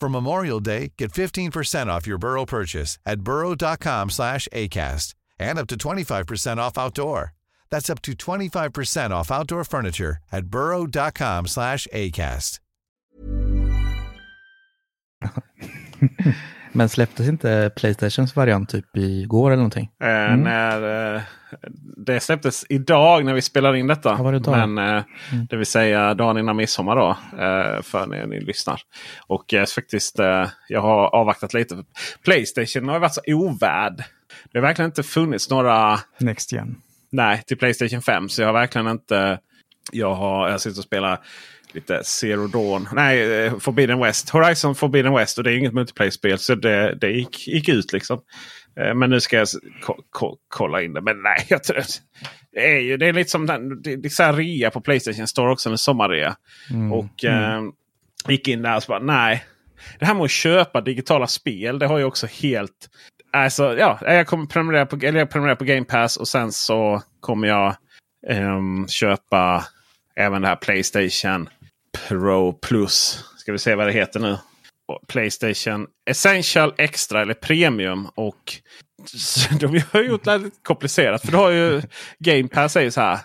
Speaker 4: For Memorial Day, get 15% off your Burrow purchase at burrow.com slash ACAST and up to 25% off outdoor. That's up to 25% off outdoor furniture at burrow.com slash ACAST.
Speaker 3: Men släpptes inte Playstations variant typ igår eller någonting?
Speaker 2: Eh,
Speaker 3: Mm.
Speaker 2: när, eh, det släpptes idag när vi spelar in detta.
Speaker 3: Det?
Speaker 2: Men, eh, Det vill säga dagen innan midsommar då. Eh, för när ni lyssnar. Och eh, faktiskt, jag har avvaktat lite. Playstation har varit så ovärd. Det har verkligen inte funnits några
Speaker 1: Next Gen.
Speaker 2: Nej, till Playstation 5. Så jag har verkligen inte... Jag har jag sitter och spelar lite Zero Dawn. Nej, Forbidden West. Horizon Forbidden West. Och det är inget multiplayer-spel. Så det, det gick, gick ut liksom. Eh, Men nu ska jag s- ko ko kolla in det. Men nej, jag tror det är ju det är lite som den, det, det är rea på Playstation Store också. En sommarrea. Och eh, gick in där och så bara nej. Det här med att köpa digitala spel. Det har ju också helt... Alltså, ja, jag kommer prenumerera på, eller jag prenumererar på Game Pass och sen så kommer jag ehm, köpa även det här Playstation Pro Plus. Ska vi se vad det heter nu. Playstation Essential Extra eller Premium. Och de har gjort det lite komplicerat. För du har ju Game Pass är ju så här.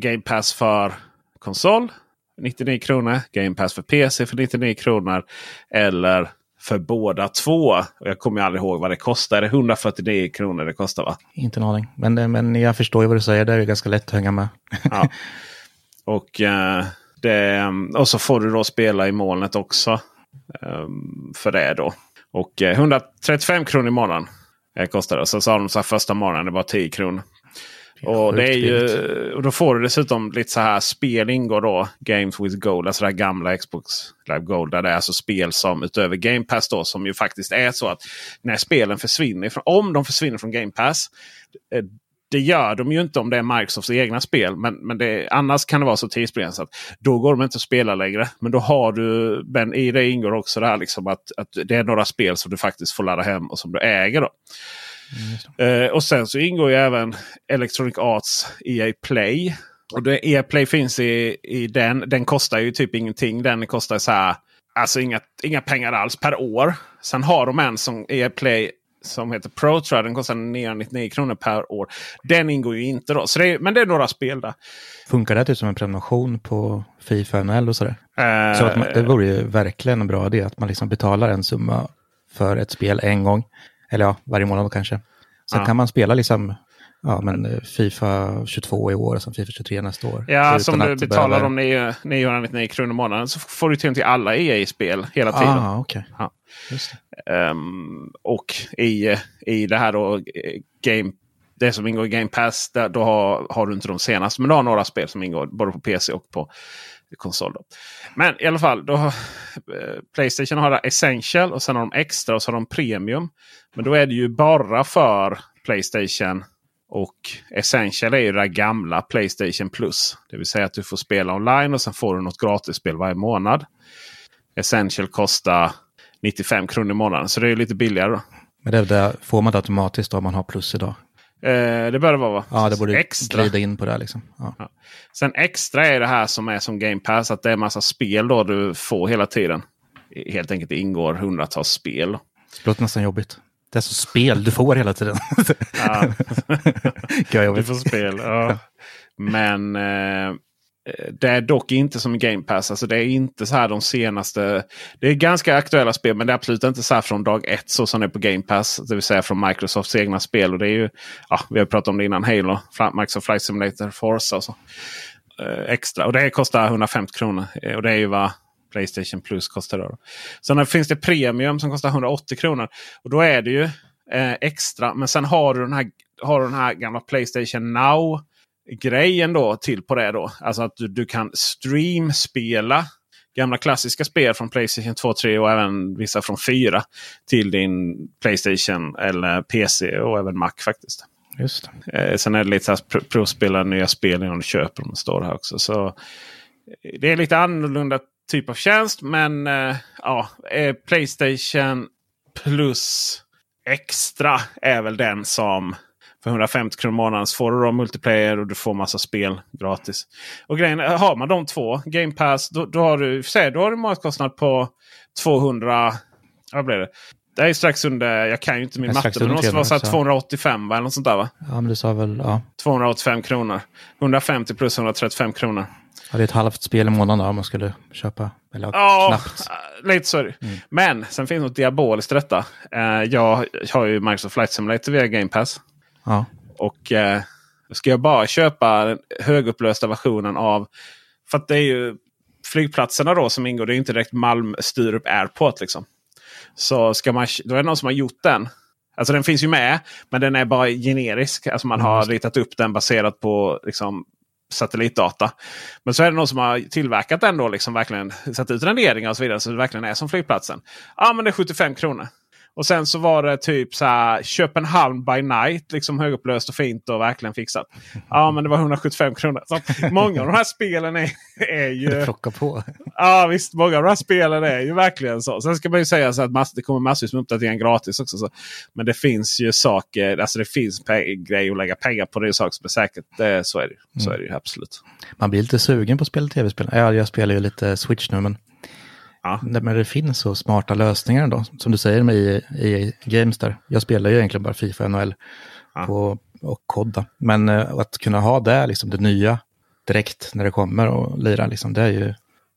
Speaker 2: Game Pass för konsol 99 kronor. Game Pass för PC för 99 kronor. Eller för båda två. Och jag kommer aldrig ihåg vad det kostar. Är det 149 kronor det kostar va?
Speaker 3: Inte en aning. Men, eh, men jag förstår ju vad du säger. Det är ju ganska lätt att hänga med.
Speaker 2: Ja. Och, eh, det, och så får du då spela i molnet också. Eh, för det då. Och eh, 135 kronor i månaden eh, kostar det. Så sa de så här första månaden det var 10 kronor. Och, det är ju, och då får du dessutom lite så här spel ingår då. Games with Gold. Alltså det här gamla Xbox Live Gold. Där det är alltså spel som utöver Game Pass då. Som ju faktiskt är så att när spelen försvinner. Från, om de försvinner från Game Pass. Det gör de ju inte om det är Microsofts egna spel. Men, men det, annars kan det vara så tidsbegränsat. Då går de inte att spela längre. Men då har du, men i det ingår också det här liksom att, att det är några spel som du faktiskt får ladda hem och som du äger. då. Eh, och sen så ingår ju även Electronic Arts EA Play. Och det, EA Play finns i, i den. Den kostar ju typ ingenting. Den kostar så här, alltså inga, inga pengar alls per år. Sen har de en som EA Play som heter Pro tror jag. Den kostar 999 kronor per år. Den ingår ju inte då. Så det är, men det är några spel där.
Speaker 3: Funkar det typ som en prenumeration på Fifa NHL och sådär?
Speaker 2: Eh,
Speaker 3: Så att man, det vore ju verkligen en bra idé att man liksom betalar en summa för ett spel en gång. Eller ja, varje månad kanske. Sen
Speaker 2: Ja.
Speaker 3: kan man spela liksom ja, men eh, Fifa 22 i år och sen Fifa 23 nästa år.
Speaker 2: Ja, som du betalar 9 999 kronor i månaden så får du tillgång till alla EA-spel hela tiden.
Speaker 3: Ah, okej.
Speaker 2: Ja. Ehm, och i, i det här då, eh, game, det som ingår i Game Pass, där, då har, har du inte de senaste. Men du har några spel som ingår både på PC och på konsol. Då. Men i alla fall, då har, eh, Playstation har Essential och sen har de Extra och så har de Premium. Men då är det ju bara för Playstation och Essential är ju det där gamla Playstation Plus. Det vill säga att du får spela online och sen får du något gratisspel varje månad. Essential kostar 95 kronor i månaden. Så det är lite billigare. Då.
Speaker 3: Men det, det får man det automatiskt då om man har plus idag?
Speaker 2: Eh, det bör det vara va?
Speaker 3: Ja, det borde
Speaker 2: extra.
Speaker 3: glida in på det liksom. Ja.
Speaker 2: Ja. Sen extra är det här som är som Game Pass. Att det är massa spel då du får hela tiden. Helt enkelt ingår hundratals spel.
Speaker 3: Det låter nästan jobbigt. Det är så spel du får hela tiden.
Speaker 2: Ja. Du får spel. Ja. Men eh, det är dock inte som Game Pass. Alltså det är inte så här de senaste. Det är ganska aktuella spel men det är absolut inte så här från dag ett så som det är på Game Pass. Det vill säga från Microsofts egna spel. Och det är ju, ja, vi har pratat om det innan. Halo, Microsoft Flight Simulator, Forza och så. Eh, extra. Och det kostar 150 kronor. Eh, Och det är ju vad Playstation Plus kostar. Då. Sen finns det Premium som kostar 180 kronor. Och då är det ju eh, extra. Men sen har du den här, har du den här gamla Playstation Now grejen då till på det då. Alltså att du, du kan streamspela gamla klassiska spel från Playstation 2, 3 och även vissa från 4 till din Playstation eller PC och även Mac faktiskt.
Speaker 3: Just.
Speaker 2: Eh, sen är det lite så här pr- provspela nya spel innan du köper dem. Står här också. Så eh, det är lite annorlunda typ av tjänst. Men eh, ja, eh, Playstation plus extra är väl den som för 150 kronor i månaden får du då multiplayer och du får massa spel gratis. Och grejen har man de två, Game Pass, då, då har du, säg, då har du matkostnad på 200... Vad blir det? Det är strax under, jag kan ju inte min matte, men det måste vara så här
Speaker 3: 300,
Speaker 2: 285 eller något sånt där va?
Speaker 3: Ja, men du sa väl, ja.
Speaker 2: 285 kronor. 150 plus 135 kronor.
Speaker 3: Ja det är ett halvt spel i månaden då, om man skulle köpa. Eller
Speaker 2: Ja,
Speaker 3: knappt.
Speaker 2: lite så är det. Men sen finns något diaboliskt i detta. Eh, jag har ju Microsoft Flight Simulator via Game Pass.
Speaker 3: Ja.
Speaker 2: Och eh, ska jag bara köpa den högupplösta versionen av... För att det är ju flygplatserna då som ingår. Det är inte direkt Malmö-Sturup Airport liksom. Så ska man, då är det någon som har gjort den. Alltså den finns ju med. Men den är bara generisk. Alltså man har ritat upp den baserat på liksom, satellitdata. Men så är det någon som har tillverkat den då. Liksom verkligen satt ut renderingar och så vidare. Så det verkligen är som flygplatsen. Ja men det är 75 kronor. Och sen så var det typ så här Köpenhamn by night. Liksom högupplöst och fint och verkligen fixat. Ja men det var 175 kronor. Så många av de här spelen är, är ju...
Speaker 3: Plocka på.
Speaker 2: Ja visst, många av de här spelen är ju verkligen så. Sen ska man ju säga så att mass, det kommer massvis med uppdateringar gratis också. Så. Men det finns ju saker, alltså det finns grejer att lägga pengar på. Det är saker som är säkert. Det, så är det, ju. så är det ju absolut.
Speaker 3: Man blir lite sugen på att spela tv-spel. Ja, jag spelar ju lite Switch nu, men,
Speaker 2: Ja.
Speaker 3: Nej, men det finns så smarta lösningar ändå. Som du säger med i, i Games där. Jag spelar ju egentligen bara Fifa NHL
Speaker 2: Ja.
Speaker 3: på, och Kodda. Men eh, att kunna ha det, liksom det nya, direkt när det kommer och lira, liksom, det är ju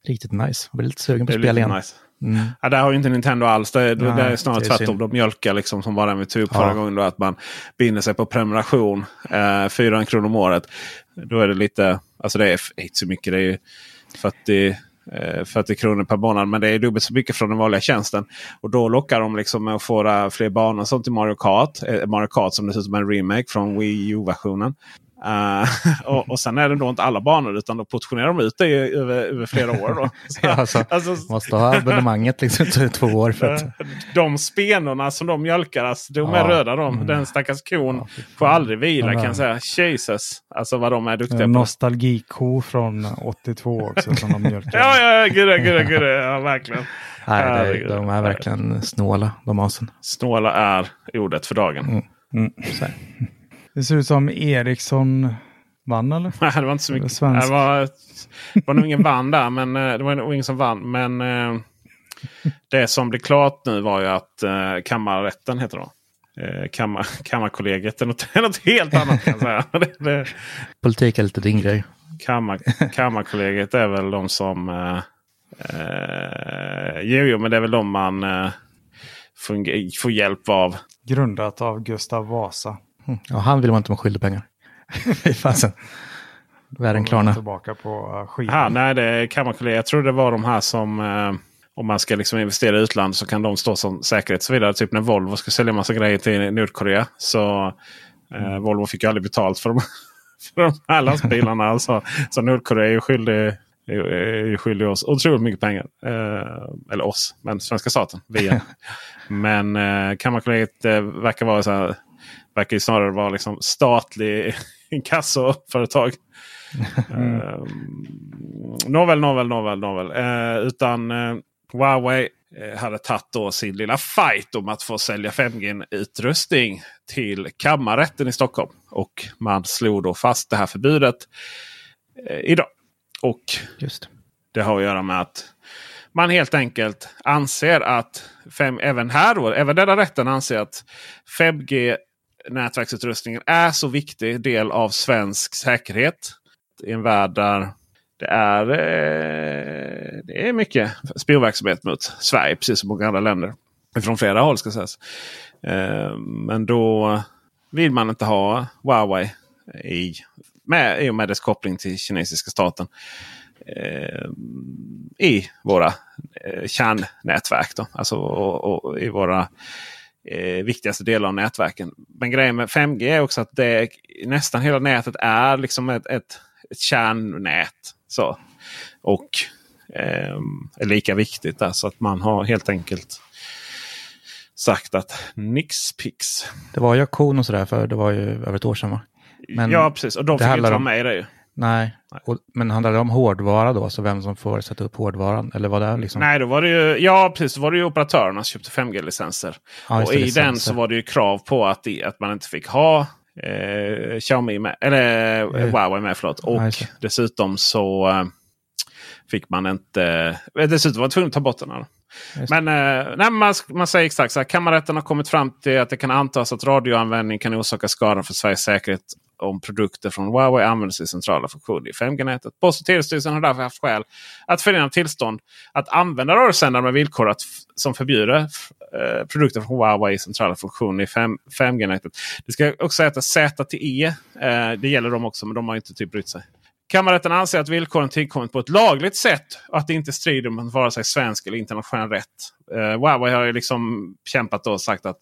Speaker 3: riktigt nice. Jag blir lite sugen på att spela igen.
Speaker 2: nice.
Speaker 3: Mm.
Speaker 2: Ja, där har ju inte Nintendo alls. Det, det,
Speaker 3: Nej,
Speaker 2: det är snarare
Speaker 3: det är
Speaker 2: tvärtom. De mjölkar liksom som bara vi tog upp
Speaker 3: Ja.
Speaker 2: förra gången. Då, att man binder sig på prenumeration. Eh, 400 kronor om året. Då är det lite, alltså det är inte så mycket. Det är ju 40, eh, 40 kronor per månad. Men det är dubbelt så mycket från den vanliga tjänsten. Och då lockar de liksom med att få fler banor som till Mario Kart. Eh, Mario Kart som dessutom är en remake från Wii U-versionen. Eh, och, och sen är det då inte alla banor utan då portionerar de ut det i- över, över flera år. Då. Så,
Speaker 3: Ja, alltså,
Speaker 2: alltså,
Speaker 3: Måste ha abonnemanget liksom i två år för att...
Speaker 2: de spenorna som de mjölkar, alltså, de är
Speaker 3: Ja.
Speaker 2: röda de.
Speaker 3: Mm.
Speaker 2: Den stackars kon
Speaker 3: Ja,
Speaker 2: får aldrig vila
Speaker 1: Den
Speaker 2: kan jag säga. Jesus! Alltså vad de är duktiga
Speaker 1: En
Speaker 2: på.
Speaker 1: nostalgiko från 82 också som de mjölkar.
Speaker 2: Ja, ja, gud, gud, gud, ja, verkligen.
Speaker 3: Nej,
Speaker 2: Herregud.
Speaker 3: de är verkligen snåla, de asen.
Speaker 2: Snåla är ordet för dagen.
Speaker 3: Mm.
Speaker 1: Mm. Det ser ut som Eriksson vann eller?
Speaker 2: Nej, det var inte så
Speaker 1: Det var
Speaker 2: mycket. Det var, det var nog ingen vann där, men eh, det var nog ingen som vann. Men eh, det som blev klart nu var ju att eh, kammarrätten heter det. kammar, kammarkollegiet är något, något helt annat kan jag säga. Det, det,
Speaker 3: Politik är lite din grej.
Speaker 2: Kammar, kammarkollegiet är väl de som... Eh, eh, jo, jo, men det är väl de man eh, funger- får hjälp av.
Speaker 1: Grundat av Gustav Vasa.
Speaker 3: Mm. Ja, han vill man inte vara skyldig pengar. Fy fasen. Världen klarna.
Speaker 1: Tillbaka på uh, skivan.
Speaker 2: Aha, nej, det är kammarkollegiet. Jag tror det var de här som... Eh, om man ska liksom investera i utlandet så kan de stå som säkerhet och så vidare. Typ när Volvo ska sälja massa grejer till Nordkorea. Så eh, Volvo fick ju aldrig betalt för de, för de här lastbilarna. alltså. Så Nordkorea är ju skyldig, är, skyldig oss otroligt mycket pengar. Eh, eller oss, men svenska staten. Via. men eh, Kammarkollegiet eh, verkar vara så här, verkar ju snarare vara liksom statlig inkassoföretag. Eh, nåväl, nåväl, nåväl, nåväl. Eh, utan eh, Huawei eh, hade tagit då sin lilla fight om att få sälja 5G-utrustning till kammarrätten i Stockholm. Och man slog då fast det här förbudet idag. Och
Speaker 3: Just.
Speaker 2: det har att göra med att man helt enkelt anser att, fem, även här då, även denna rätten anser att 5G nätverksutrustningen är så viktig del av svensk säkerhet. I en värld där det är, eh, det är mycket spionverksamhet mot Sverige, precis som många andra länder. Från flera håll ska sägas. Eh, men då vill man inte ha Huawei i, med, i och med dess koppling till kinesiska staten eh, i våra eh, kärnnätverk. Då. Alltså och, och i våra eh, viktigaste delar av nätverken. Men grejen med 5G är också att det, nästan hela nätet är liksom ett, ett, ett kärnnät. Så. Och eh, är lika viktigt. Där, så att man har helt enkelt sagt att nix pix.
Speaker 3: Det var ju auktion och sådär för det var ju över ett år sedan va? Men
Speaker 2: ja precis, och de fick inte
Speaker 3: handlar
Speaker 2: vara med i det. ju.
Speaker 3: Nej, och, men handlar det om hårdvara då? Så vem som får sätta upp hårdvaran? Eller vad det är liksom?
Speaker 2: Nej, då var det ju, ja, precis, då var det ju operatörerna som köpte 5G-licenser.
Speaker 3: Ja,
Speaker 2: och i
Speaker 3: licenser.
Speaker 2: den så var det ju krav på att, att man inte fick ha eh, Xiaomi med, eller eh,
Speaker 3: Eh.
Speaker 2: Huawei med. Förlåt. Och
Speaker 3: Ja,
Speaker 2: dessutom så eh, fick man inte... Eh, dessutom var man tvungen att ta bort den. Här. Men eh, nej, man, man säger exakt så här. Kammarrätten har kommit fram till att det kan antas att radioanvändning kan orsaka skada för Sveriges säkerhet om produkter från Huawei används i centrala funktioner i 5G-nätet. Post och telestyrelsen har därför haft skäl att förena tillstånd att använda radiosändare med villkor att, som förbjuder eh, produkter från Huawei i centrala funktioner i 5G-nätet. Det ska också säga att ZTE, eh, det gäller dem också, men de har inte typ brytt sig. Kammarrätten anser att villkoren tillkommit på ett lagligt sätt och att det inte strider mot vare sig svensk eller internationell rätt. Eh, Huawei har ju liksom kämpat och sagt att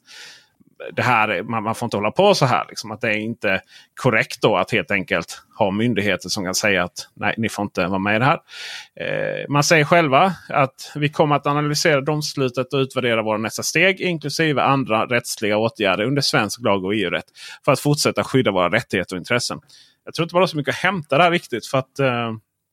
Speaker 2: det här, är- man, man får inte hålla på så här. Liksom, att det är inte korrekt då att helt enkelt ha myndigheter som kan säga att nej, ni får inte vara med i det här. Eh, man säger själva att vi kommer att analysera domslutet och utvärdera våra nästa steg inklusive andra rättsliga åtgärder under svensk lag och EU-rätt för att fortsätta skydda våra rättigheter och intressen. Jag tror inte man har så mycket att hämta där riktigt. för att eh,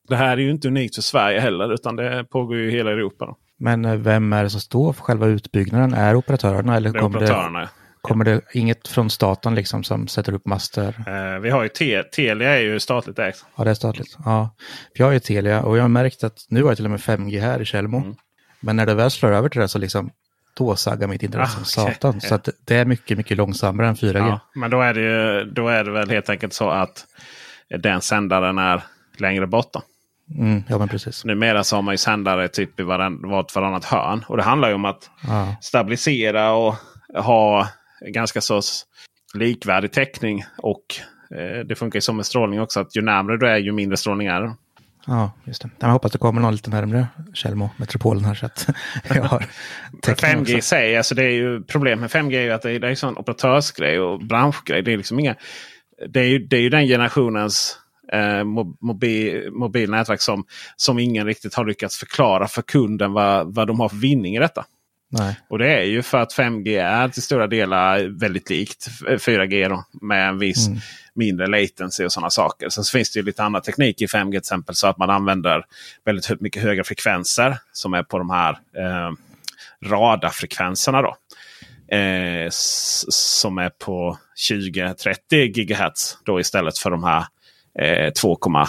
Speaker 2: Det här är ju inte unikt för Sverige heller utan det pågår ju i hela Europa. Då.
Speaker 3: Men eh, vem är det som står för själva utbyggnaden? Är operatörerna eller
Speaker 2: Det är operatörerna.
Speaker 3: det, kommer det inget från staten liksom som sätter upp master?
Speaker 2: Eh, vi har ju Te- Telia är ju statligt ägt.
Speaker 3: Ja, det är statligt. Ja. Jag har ju Telia och jag har märkt att nu har jag till och med 5G här i Tjällmo.
Speaker 2: Mm.
Speaker 3: Men när det väl slår över till det så liksom då saggar mitt internet
Speaker 2: Ah,
Speaker 3: som satan. Så att det är mycket, mycket långsammare än 4G.
Speaker 2: Ja, men då är, det ju, då är det väl helt enkelt så att den sändaren är längre bort. Då.
Speaker 3: Mm, ja, men precis.
Speaker 2: Numera så har man ju sändare typ i varann, vart varannat hörn. Och det handlar ju om att
Speaker 3: Ja.
Speaker 2: stabilisera och ha ganska så likvärdig täckning. Och eh, det funkar ju som med strålning också. att Ju närmare du är ju mindre strålning är det.
Speaker 3: Ja, just det. Jag hoppas det kommer någon lite närmare Tjällmo, metropolen här så att jag har täckning
Speaker 2: 5G i sig, alltså det är ju problem med 5G är ju att det är, det är sån operatörsgrej och branschgrej. Det är liksom inga... Det är ju, det är ju den generationens eh, mo- mobil, mobilnätverk som, som ingen riktigt har lyckats förklara för kunden vad, vad de har för vinning i detta.
Speaker 3: Nej.
Speaker 2: Och det är ju för att 5G är till stora delar väldigt likt 4G då, med en viss
Speaker 3: Mm.
Speaker 2: mindre latency och sådana saker. Sen så finns det ju lite annan teknik i 5G till exempel så att man använder väldigt mycket högre frekvenser som är på de här eh, radarfrekvenserna. Då. Eh, som är på 20-30 GHz då istället för de här eh, 2,5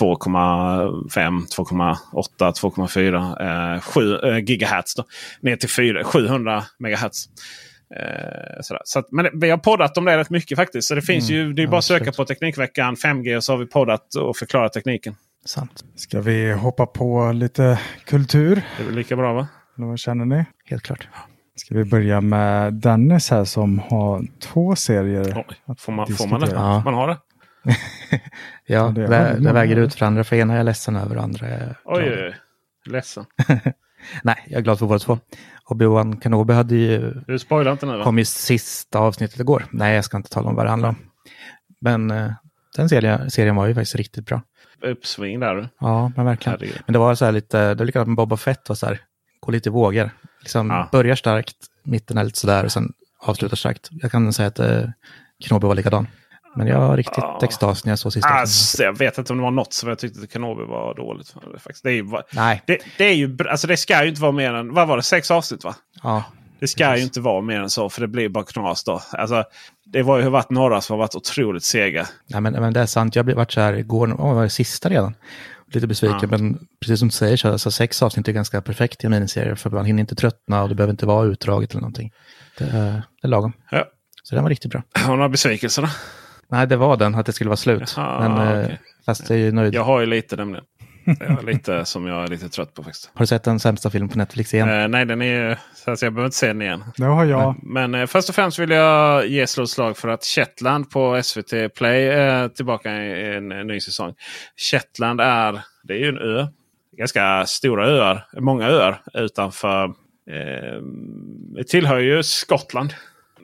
Speaker 2: 2,5, 2,8, 2,4, eh, 7 eh, gigahertz. Då, ner till 4, 700 megahertz. Eh, sådär. Så att, men vi har poddat om det rätt mycket faktiskt. Så det finns
Speaker 3: Mm,
Speaker 2: ju, det är
Speaker 3: ja,
Speaker 2: bara att söka på Teknikveckan 5G och så har vi poddat och förklarat tekniken.
Speaker 3: Sant.
Speaker 1: Ska vi hoppa på lite kultur?
Speaker 2: Det är väl lika bra va?
Speaker 1: Eller vad känner ni?
Speaker 3: Helt klart.
Speaker 1: Ska vi börja med Dennis här som har två serier.
Speaker 2: Oj, får, man, får man det?
Speaker 3: Ja.
Speaker 2: Man har det?
Speaker 3: Ja,
Speaker 1: det
Speaker 3: det, det, väger ut för andra. För ena är jag ledsen över och andra är
Speaker 2: Oj,
Speaker 3: glad.
Speaker 2: oj, oj. Ledsen.
Speaker 3: Nej, jag är glad för båda två. Obi-Wan Kenobi hade ju,
Speaker 2: Du spoilar inte nu va?
Speaker 3: kom ju sista avsnittet igår. Nej, jag ska inte tala om vad det handlar om. Men eh, den serien, serien var ju faktiskt riktigt bra.
Speaker 2: Uppsving där du.
Speaker 3: Ja, men verkligen.
Speaker 2: Herregud.
Speaker 3: Men det var så här lite, det var likadant med Boba Fett, var så här, gå lite i vågor. Liksom
Speaker 2: Ja.
Speaker 3: börjar starkt, mitten är lite sådär och sen avslutar starkt. Jag kan säga att eh, Kenobi var likadan. Men jag var riktigt
Speaker 2: Ja.
Speaker 3: extas när jag såg sista.
Speaker 2: Alltså, jag vet inte om det var något som jag tyckte att Kenobi var dåligt. Faktiskt. Det, är ju,
Speaker 3: Nej,
Speaker 2: det, det, är ju, alltså det ska ju inte vara mer än, vad var det, sex avsnitt va?
Speaker 3: ja,
Speaker 2: Det ska ju inte vara mer än så för det blir bara knas då. Alltså, det var ju varit några som har varit otroligt sega.
Speaker 3: Nej, men, men det är sant. Jag blev varit så här igår, åh, var det sista redan? Lite besviken,
Speaker 2: Ja.
Speaker 3: men precis som du säger, så alltså, sex avsnitt är ganska perfekt i en miniserie. För man hinner inte tröttna och det behöver inte vara utdraget eller någonting. Det det är lagom.
Speaker 2: Ja.
Speaker 3: Så den var riktigt bra.
Speaker 2: Har du några besvikelser då?
Speaker 3: Nej, det var den, att det skulle vara slut.
Speaker 2: Jaha,
Speaker 3: men, eh,
Speaker 2: okej.
Speaker 3: Fast jag är ju nöjd.
Speaker 2: Jag har ju lite nämligen. Lite som jag är lite trött på faktiskt.
Speaker 3: Har du sett den sämsta filmen på Netflix igen?
Speaker 2: Eh, nej, den är ju... Så jag behöver inte se den igen.
Speaker 1: Det har jag.
Speaker 2: Men eh, först och främst vill jag ge slag för att Shetland på SVT Play är tillbaka i en, en ny säsong. Shetland är, det är ju en ö. Ganska stora öar. Många öar utanför. Eh, det tillhör ju Skottland.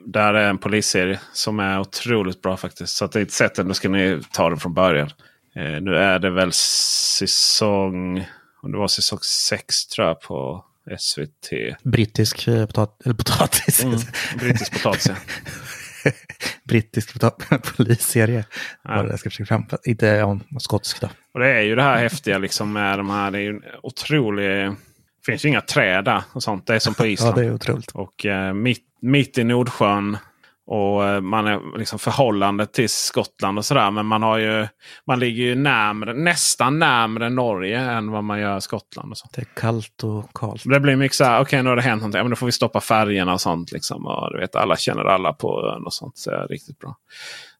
Speaker 2: Där är en polisserie som är otroligt bra faktiskt. Så att det är inte sett den, då ska ni ta den från början. Eh, nu är det väl säsong... Om det var säsong 6 tror jag på SVT.
Speaker 3: Brittisk eh, potat eller potatis.
Speaker 2: Mm, brittisk potatis ja.
Speaker 3: brittisk polisserie.
Speaker 2: Ja.
Speaker 3: Jag ska försöka framföra. Inte om skotsk då.
Speaker 2: Och det är ju det här häftiga liksom med de här. Det är ju otrolig... Det finns ju inga träd och sånt. Det är som på
Speaker 3: Ja,
Speaker 2: Island.
Speaker 3: det är otroligt.
Speaker 2: Och eh, mitt, mitt i Nordsjön. Och eh, man är liksom förhållande till Skottland och sådär. Men man har ju man ligger ju närmre, nästan närmre Norge än vad man gör Skottland. och så.
Speaker 3: Det är kallt och kallt.
Speaker 2: Det blir mycket så här, okej nu har det hänt någonting. Ja, men då får vi stoppa färgerna och sånt. Liksom. Och, du vet, alla känner alla på ön och sånt. Så är riktigt bra.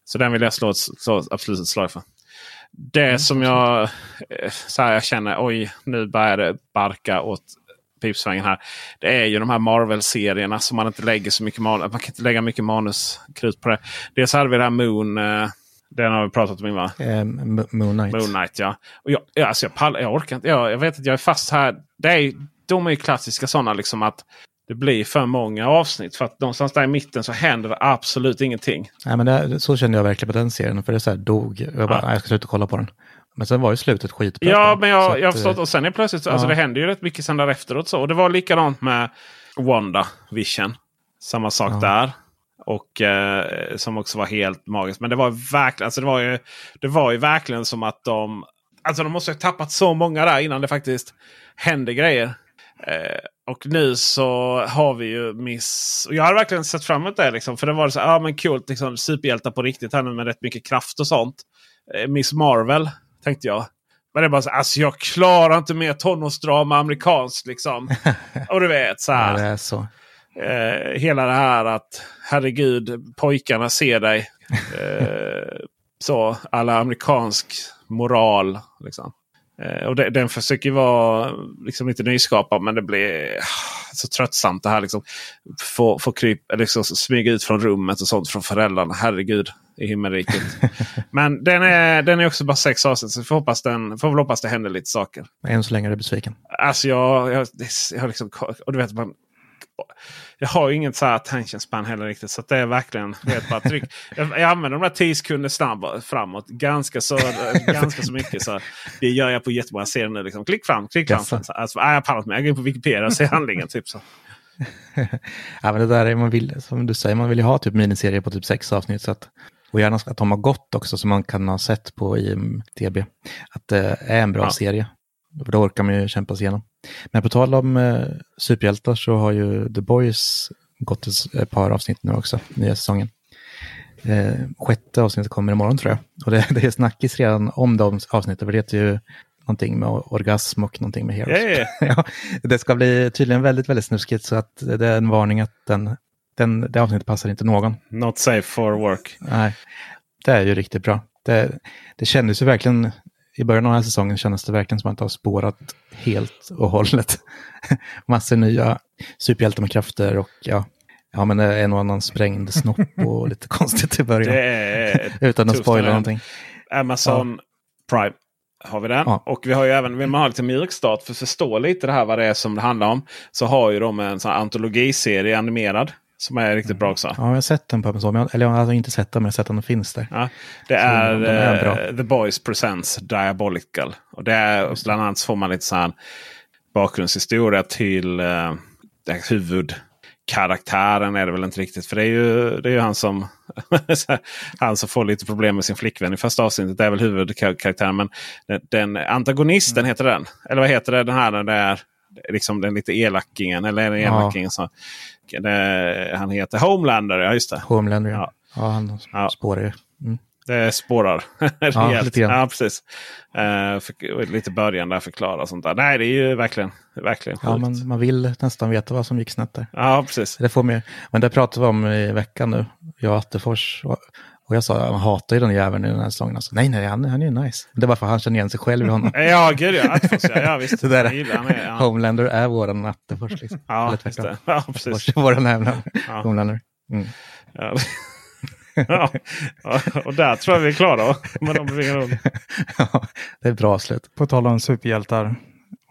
Speaker 2: Så den vill jag slå, ett, slå absolut ett slag för. Det som jag, eh, så här, jag känner, oj nu börjar det barka åt pipsvängen här. Det är ju de här Marvel-serierna som man inte lägger så mycket manus. Man kan inte lägga mycket manuskrut på det. Dels hade vi det här Moon. Eh, den har vi pratat om innan.
Speaker 3: Eh, Moon Knight.
Speaker 2: Moon Knight ja. Och jag, ja, alltså jag, pallar, jag orkar inte. Jag, jag vet att jag är fast här. Det är, de är ju klassiska sådana liksom att det blir för många avsnitt. För att någonstans där i mitten så händer det absolut ingenting.
Speaker 3: Nej, men det, så kände jag verkligen på den serien. För det så här dog. Jag bara,
Speaker 2: Ja.
Speaker 3: nej, jag ska sluta kolla på den. Men sen var ju slutet skitbra.
Speaker 2: Ja, men jag,
Speaker 3: att,
Speaker 2: jag har förstått.
Speaker 3: eh,
Speaker 2: Och sen är plötsligt, alltså
Speaker 3: ja.
Speaker 2: det händer ju rätt mycket sen där efteråt. Så. Och det var likadant med Wanda Vision. Samma sak
Speaker 3: Ja.
Speaker 2: där. Och eh, som också var helt magiskt. Men det var verkligen, alltså det var ju, det var ju verkligen som att de... Alltså de måste ha tappat så många där innan det faktiskt hände grejer. Eh, och nu så har vi ju Miss... Och jag har verkligen sett fram emot det. Liksom, för det var så ja men coolt, liksom, superhjältar på riktigt här nu med rätt mycket kraft och sånt. Eh, Miss Marvel tänkte jag. Men det är bara så alltså jag klarar inte mer tonårsdrama amerikanskt liksom. och du vet så
Speaker 3: Ja,
Speaker 2: här.
Speaker 3: det är så.
Speaker 2: Eh, hela det här att herregud pojkarna ser dig. Eh, så alla amerikansk moral. Liksom. Eh, och det, den försöker vara liksom lite nyskapad men det blir ah, så tröttsamt det här. Liksom. Få, få kryp, liksom, smyga ut från rummet och sånt från föräldrarna. Herregud i himmelriket. men den är, den är också bara sex avsnitt så vi får hoppas, den, får väl hoppas det händer lite saker.
Speaker 3: Än så länge är du besviken.
Speaker 2: Alltså jag, jag, jag liksom, och du vet man, jag har ju inget så här attention span heller riktigt. Så det är verkligen vet, bara tryck. Jag, jag använder de där 10 sekunder snabbt framåt ganska så, ganska så mycket. Så det gör jag på jättemånga serier nu. Liksom. Klick fram, klick fram. Så, alltså, jag pallar inte med. Jag går in på Wikipedia och ser handlingen. Typ så.
Speaker 3: Ja, men det där är man vill, som du säger, man vill ju ha typ miniserier på typ sex avsnitt. Så att, och gärna att de har gått också, som man kan ha sett på IMDB. Att det är en bra
Speaker 2: Ja.
Speaker 3: serie. Då orkar man ju kämpa sig igenom. Men på tal om eh, superhjältar så har ju The Boys gått ett, par avsnitt nu också, nya säsongen. Eh, sjätte avsnittet kommer imorgon tror jag. Och det, det är snackis redan om de avsnitten, för det heter ju någonting med orgasm och någonting med heroes.
Speaker 2: Ja, ja,
Speaker 3: ja, det ska bli tydligen väldigt, väldigt snuskigt så att det är en varning att den, den, det avsnittet passar inte någon.
Speaker 2: Not safe for work.
Speaker 3: Nej, det är ju riktigt bra. Det, det kändes ju verkligen, i början av den här säsongen kändes det verkligen som att det har spårat helt och hållet. Massor nya superhjältar med krafter och ja, ja men en och annan sprängd snopp och lite konstigt i början. Utan att spoila någonting.
Speaker 2: Amazon Prime har vi den.
Speaker 3: Ja.
Speaker 2: Och vi har ju även, vill man ha lite mjukstart för att förstå lite det här vad det är som det handlar om. Så har ju de en sån antologiserie animerad. Som är riktigt bra också.
Speaker 3: Ja, jag har sett den på Amazon, jag- eller jag har alltså inte sett den, men jag har sett att den finns där.
Speaker 2: Ja, det är,
Speaker 3: de är
Speaker 2: eh, The Boys Presents Diabolical. Och det är, bland annat så får man lite så här bakgrundshistoria till eh, den huvudkaraktären. är det väl inte riktigt. För det är ju, det är ju han som han som får lite problem med sin flickvän i första avsnittet. Det är väl huvudkaraktären. Men den, den antagonisten
Speaker 3: Mm.
Speaker 2: heter den. Eller vad heter det? Den här när det är liksom den lite elakingen. Eller den
Speaker 3: Ja.
Speaker 2: elakingen. Så, det, han heter Homelander. Ja just det.
Speaker 3: Homelander, ja.
Speaker 2: Ja.
Speaker 3: Ja, han
Speaker 2: Ja.
Speaker 3: spårar ju. Mm.
Speaker 2: Det spårar rejält.
Speaker 3: lite grann.
Speaker 2: Ja, precis. Uh, för, lite början där förklara sånt där. Nej, det är ju verkligen, verkligen sjukt.
Speaker 3: Ja, man, man vill nästan veta vad som gick snett där.
Speaker 2: Ja, precis.
Speaker 3: Det får mig, men det pratade vi om i veckan nu, jag och Attefors. Och, jag sa, man hatar ju den jäveln i den här säsongen. Alltså, nej, nej, han, han är ju nice. Det är bara för att han känner igen sig själv i honom.
Speaker 2: Ja, gud ja. Attefors, ja. ja visst.
Speaker 3: Det där,
Speaker 2: Jag gillar han är, ja.
Speaker 3: Homelander är våran Attefors. Liksom.
Speaker 2: Ja,
Speaker 3: Eller
Speaker 2: just det. Ja, precis.
Speaker 3: våran Homelander.
Speaker 2: Ja.
Speaker 3: Homelander. Mm.
Speaker 2: Ja. Och där tror jag vi är klara med de
Speaker 3: Ja, det är bra slut.
Speaker 1: På tal om superhjältar.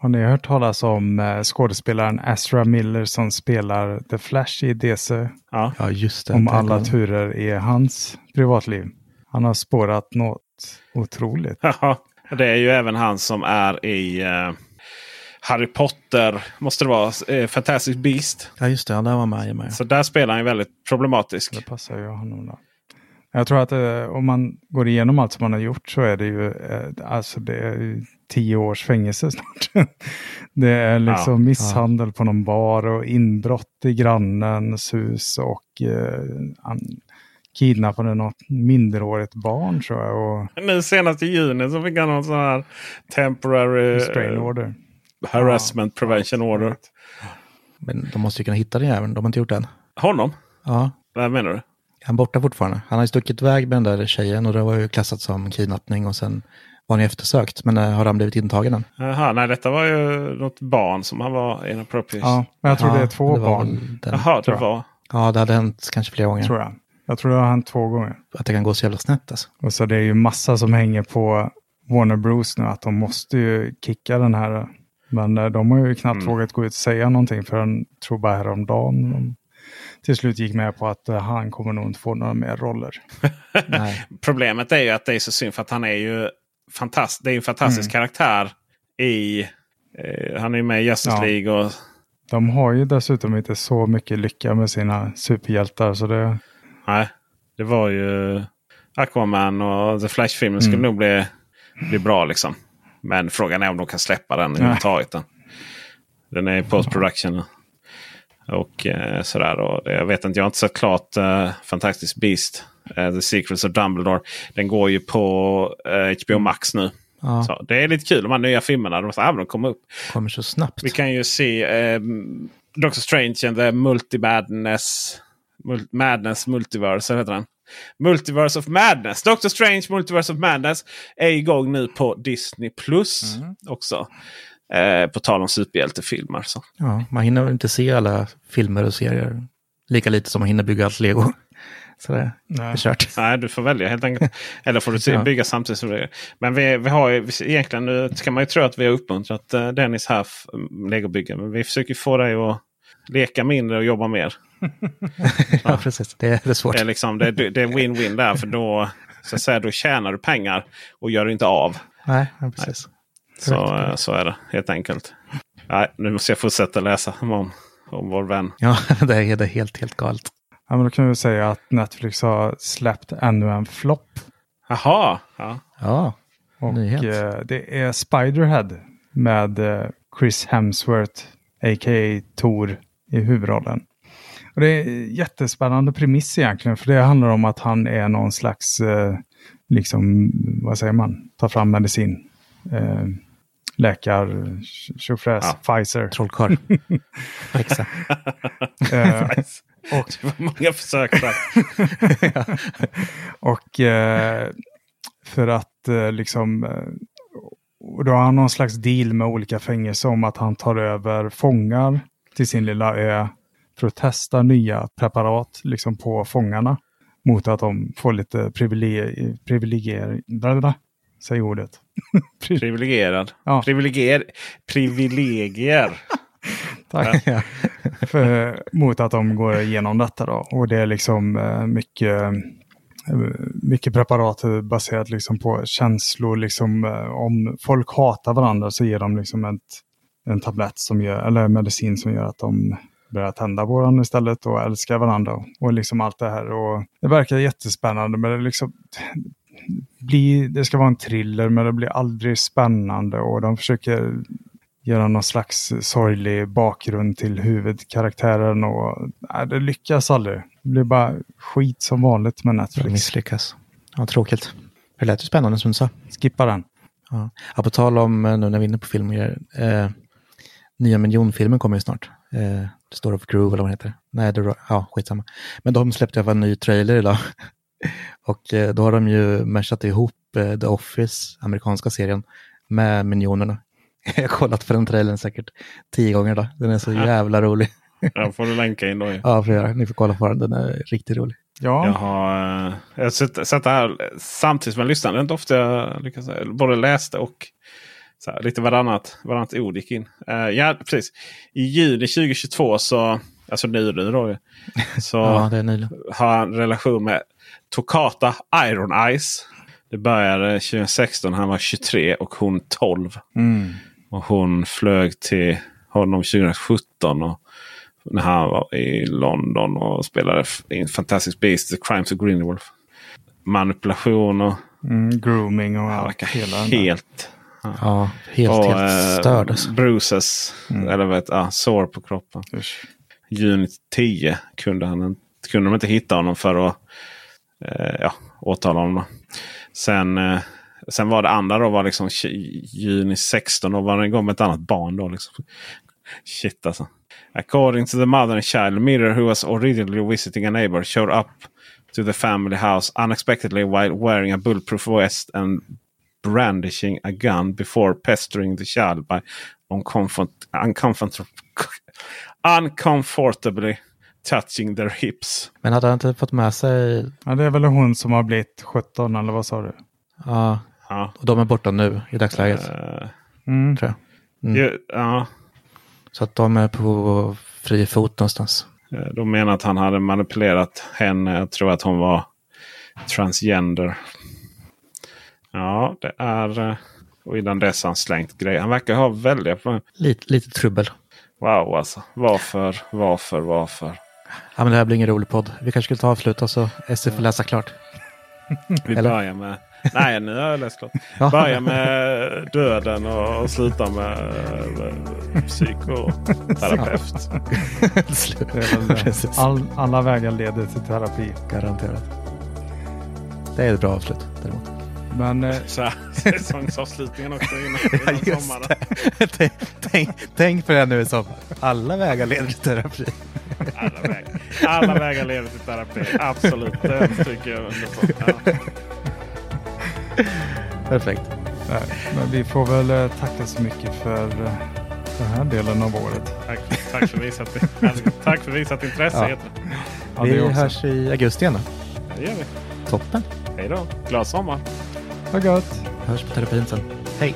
Speaker 1: Har ni hört talas om eh, skådespelaren Astra Miller som spelar The Flash i DC?
Speaker 2: Ja.
Speaker 3: Ja, just det.
Speaker 1: Om
Speaker 3: Det-
Speaker 1: alla turer i hans privatliv. Han har spårat något otroligt.
Speaker 2: Ja, det är ju även han som är i eh, Harry Potter. Måste det vara. Eh, Fantastic Beast.
Speaker 3: Ja, just det. Ja, där var med. med.
Speaker 2: Så där spelar han ju väldigt problematisk.
Speaker 1: Det passar ju honom. Då. Jag tror att eh, om man går igenom allt som man har gjort så är det ju, eh, alltså det är ju tio års fängelse snart. det är liksom
Speaker 2: Ja.
Speaker 1: misshandel på någon bar och inbrott i grannens hus och eh, kidnappade något minderårigt barn tror jag. Och
Speaker 2: Nu senast i juni så fick han någon sån här temporary
Speaker 1: restrain
Speaker 2: eh,
Speaker 1: order.
Speaker 2: harassment prevention order.
Speaker 3: Men de måste ju kunna hitta den jäveln. De har inte gjort det än.
Speaker 2: Honom?
Speaker 3: Ja,
Speaker 2: Vad menar du?
Speaker 3: han är borta fortfarande. Han har ju stuckit iväg med den där tjejen och det var ju klassat som kidnappning och sen var han ju eftersökt. Men eh, har han blivit intagen än?
Speaker 2: Jaha, nej detta var ju något barn som han var inappropriate.
Speaker 1: Ja, men jag tror
Speaker 3: Ja,
Speaker 1: det är två
Speaker 3: det
Speaker 1: barn,
Speaker 3: Den.
Speaker 2: Jaha, det var.
Speaker 3: Ja, det hade hänt kanske flera gånger.
Speaker 1: tror jag. Jag tror det har hänt två gånger.
Speaker 3: Att det kan gå så jävla snett alltså.
Speaker 1: Och så det är ju massa som hänger på Warner Bros nu att de måste ju kicka den här. Men eh, de har ju knappt
Speaker 2: Mm.
Speaker 1: vågat gå ut och säga någonting förrän, tror bara häromdagen, de till slut gick med på att eh, han kommer nog inte få några mer roller.
Speaker 3: Nej.
Speaker 2: Problemet är ju att det är så synd för att han är ju fantast det är en fantastisk karaktär i... Eh, han är ju med i Justice
Speaker 1: Ja.
Speaker 2: League och
Speaker 1: De har ju dessutom inte så mycket lycka med sina superhjältar. Så det,
Speaker 2: Nej, det var ju Aquaman och The Flash-filmen skulle
Speaker 1: Mm.
Speaker 2: nog bli, bli bra liksom. Men frågan är om de kan släppa den överhuvudtaget. Den. den är i post-production. Och eh, sådär. Och det- jag vet inte, jag har inte sett klart eh, Fantastic Beast. Eh, The Secrets of Dumbledore. Den går ju på eh, HBO Max nu.
Speaker 3: Ja,
Speaker 2: Så det är lite kul de här nya filmerna. De, ah, de kommer upp.
Speaker 3: kommer så snabbt.
Speaker 2: Vi kan ju se eh, Doctor Strange and the Multi-Madness. Mul- Madness Multiverse, heter den? Multiverse of Madness. Doctor Strange Multiverse of Madness är igång nu på Disney Plus också. Eh, på tal om superhjältefilmer. Så.
Speaker 3: Ja, man hinner väl inte se alla filmer och serier. Lika lite som man hinner bygga allt lego. Så det är
Speaker 1: nej.
Speaker 3: kört.
Speaker 2: Nej, du får välja helt enkelt. Eller får du bygga samtidigt som du Men vi, vi har ju egentligen, nu ska man ju tro att vi har uppmuntrat uh, Dennis här, f- legobyggen. Men vi försöker få dig att leka mindre och jobba mer.
Speaker 3: ja, precis. Det är, det är svårt.
Speaker 2: Det är, liksom, det, är- det är win-win där. För då, så att säga, då tjänar du pengar och gör inte av.
Speaker 3: Nej, ja, precis.
Speaker 2: Så,
Speaker 3: Korrekt.
Speaker 2: eh, så är det helt enkelt. Nej, nu måste jag fortsätta läsa om, om vår vän.
Speaker 3: Ja, det är, det är helt, helt galet.
Speaker 1: Ja, men då kan vi säga att Netflix har släppt ännu en flopp.
Speaker 2: Jaha! Ja.
Speaker 3: Ja,
Speaker 1: Och
Speaker 3: Nyhet.
Speaker 1: eh, det är Spiderhead med eh, Chris Hemsworth, a.k.a. Thor, i huvudrollen. Och det är jättespännande premiss egentligen, för det handlar om att han är någon slags, eh, liksom, vad säger man, ta fram medicin. Eh, läkar, tjofräs, Pfizer.
Speaker 3: trollkarl. Häxa.
Speaker 1: Och
Speaker 2: Det var många försök där.
Speaker 1: Och eh, för att eh, liksom... Eh, och då har han någon slags deal med olika fängelser om att han tar över fångar till sin lilla ö för att testa nya preparat liksom på fångarna. Mot att de får lite privilegier. privilegier. Säg ordet. Pri-
Speaker 2: Privilegierad.
Speaker 1: Ja.
Speaker 2: Privilegier. Privilegier.
Speaker 1: Tack. för, mot att de går igenom detta då. Och det är liksom eh, mycket, eh, mycket preparat baserat liksom på känslor. Liksom, eh, om folk hatar varandra så ger de liksom ett, en tablett som gör, eller medicin som gör att de börjar tända på varandra istället och älskar varandra. Och liksom allt det här. Och det verkar jättespännande men det liksom blir, det ska vara en thriller men det blir aldrig spännande och de försöker göra någon slags sorglig bakgrund till huvudkaraktären och nej, det lyckas aldrig. Det blir bara skit som vanligt med
Speaker 3: Det
Speaker 1: Netflix.
Speaker 3: misslyckas. Ja, tråkigt. Det lät ju spännande som du sa.
Speaker 1: Skippa den.
Speaker 3: Ja. Ja, på tal om, eh, nu när vi är inne på film och grejer, eh, nya miljonfilmen kommer ju snart. Eh, The Story of Groove eller vad den heter. Nej, det, ja, skitsamma. Men de släppte i alla fall en ny trailer idag. och eh, då har de ju meshat ihop eh, The Office, amerikanska serien, med Minionerna. Jag har kollat på den trailern säkert tio gånger idag. Den är så jävla rolig.
Speaker 2: Ja, får du länka in då. ju.
Speaker 3: Ja, får. Ni får kolla på den. Den är riktigt rolig.
Speaker 1: Ja,
Speaker 2: Jag har, eh, jag har sett, sett det här samtidigt som jag lyssnade. Det är inte ofta jag lyckas, både läste och så här, lite varannat, varannat ord gick in. Eh, ja, precis. I juni 2022 så, alltså nu nu då, så
Speaker 3: Ja, det är nyligen.
Speaker 2: har han en relation med Tokata Iron Eyes. Det började 2016. Han var 23 och hon 12.
Speaker 1: mm.
Speaker 2: Och hon flög till honom 2017. Och när han var i London och spelade f- i Fantastic Beasts, The Crimes of Grindelwald. manipulation och
Speaker 1: Mm, grooming och allt. Hela
Speaker 2: helt...
Speaker 3: Ja, helt,
Speaker 2: och,
Speaker 3: helt
Speaker 2: eh,
Speaker 3: störd. Alltså.
Speaker 2: Bruises, eller vet, ah, sår på kroppen.
Speaker 1: Usch.
Speaker 2: Juni 10 kunde, han, inte- kunde de inte hitta honom för att eh, ja, åtala honom. Sen, eh, sen var det andra då var liksom juni 16. Då var han igång med ett annat barn. Då, liksom. Shit alltså. According to the mother and child, Mirror who was originally visiting a neighbor showed up to the family house unexpectedly while wearing a bulletproof vest and brandishing a gun before pestering the child by uncomfort, uncomfort, uncomfortably touching their hips.
Speaker 3: Men hade han inte fått med sig...
Speaker 1: Ja, det är väl hon som har blivit 17 eller vad sa du?
Speaker 3: Ja,
Speaker 2: Ja.
Speaker 3: och de är borta nu i dagsläget.
Speaker 2: Eh,
Speaker 1: Mm.
Speaker 3: Tror jag. Mm.
Speaker 2: ja,
Speaker 3: Så att de är på fri fot någonstans.
Speaker 2: eh, de menar att han hade manipulerat henne. Jag tror att hon var transgender. Ja, det är... eh, Och innan dess har han slängt grejer. Han verkar ha väldiga problem.
Speaker 3: Lite, lite trubbel.
Speaker 2: Wow alltså. Varför, varför, varför?
Speaker 3: Ja, men det här blir ingen rolig podd. Vi kanske skulle ta och avsluta så Essie får läsa klart.
Speaker 2: Vi
Speaker 3: Eller?
Speaker 2: börjar med... Nej, nu har jag läst klart.
Speaker 3: Ja.
Speaker 2: Börja med döden och, och sluta med, med psykoterapeut.
Speaker 1: All, alla vägar leder till terapi.
Speaker 3: Garanterat. Det är ett bra avslut däremot.
Speaker 1: Men eh,
Speaker 2: Så här, säsongsavslutningen också innan, innan sommaren.
Speaker 3: tänk, tänk, tänk på det nu i sommar. Alla vägar leder till terapi.
Speaker 2: Alla vägar, alla vägar leder till terapi. Absolut, det tycker jag under på. Ja.
Speaker 3: Perfekt.
Speaker 1: nej, men vi får väl eh, tacka så mycket för eh, den här delen av året.
Speaker 2: Tack, tack, för visat, tack för visat intresse.
Speaker 3: Ja.
Speaker 1: Ja,
Speaker 3: vi
Speaker 1: också.
Speaker 3: hörs i augusti igen då.
Speaker 2: Det gör vi.
Speaker 3: Toppen.
Speaker 2: Hej då. Glad sommar.
Speaker 1: Vad gött.
Speaker 3: Hörs på terapin sen. Hej.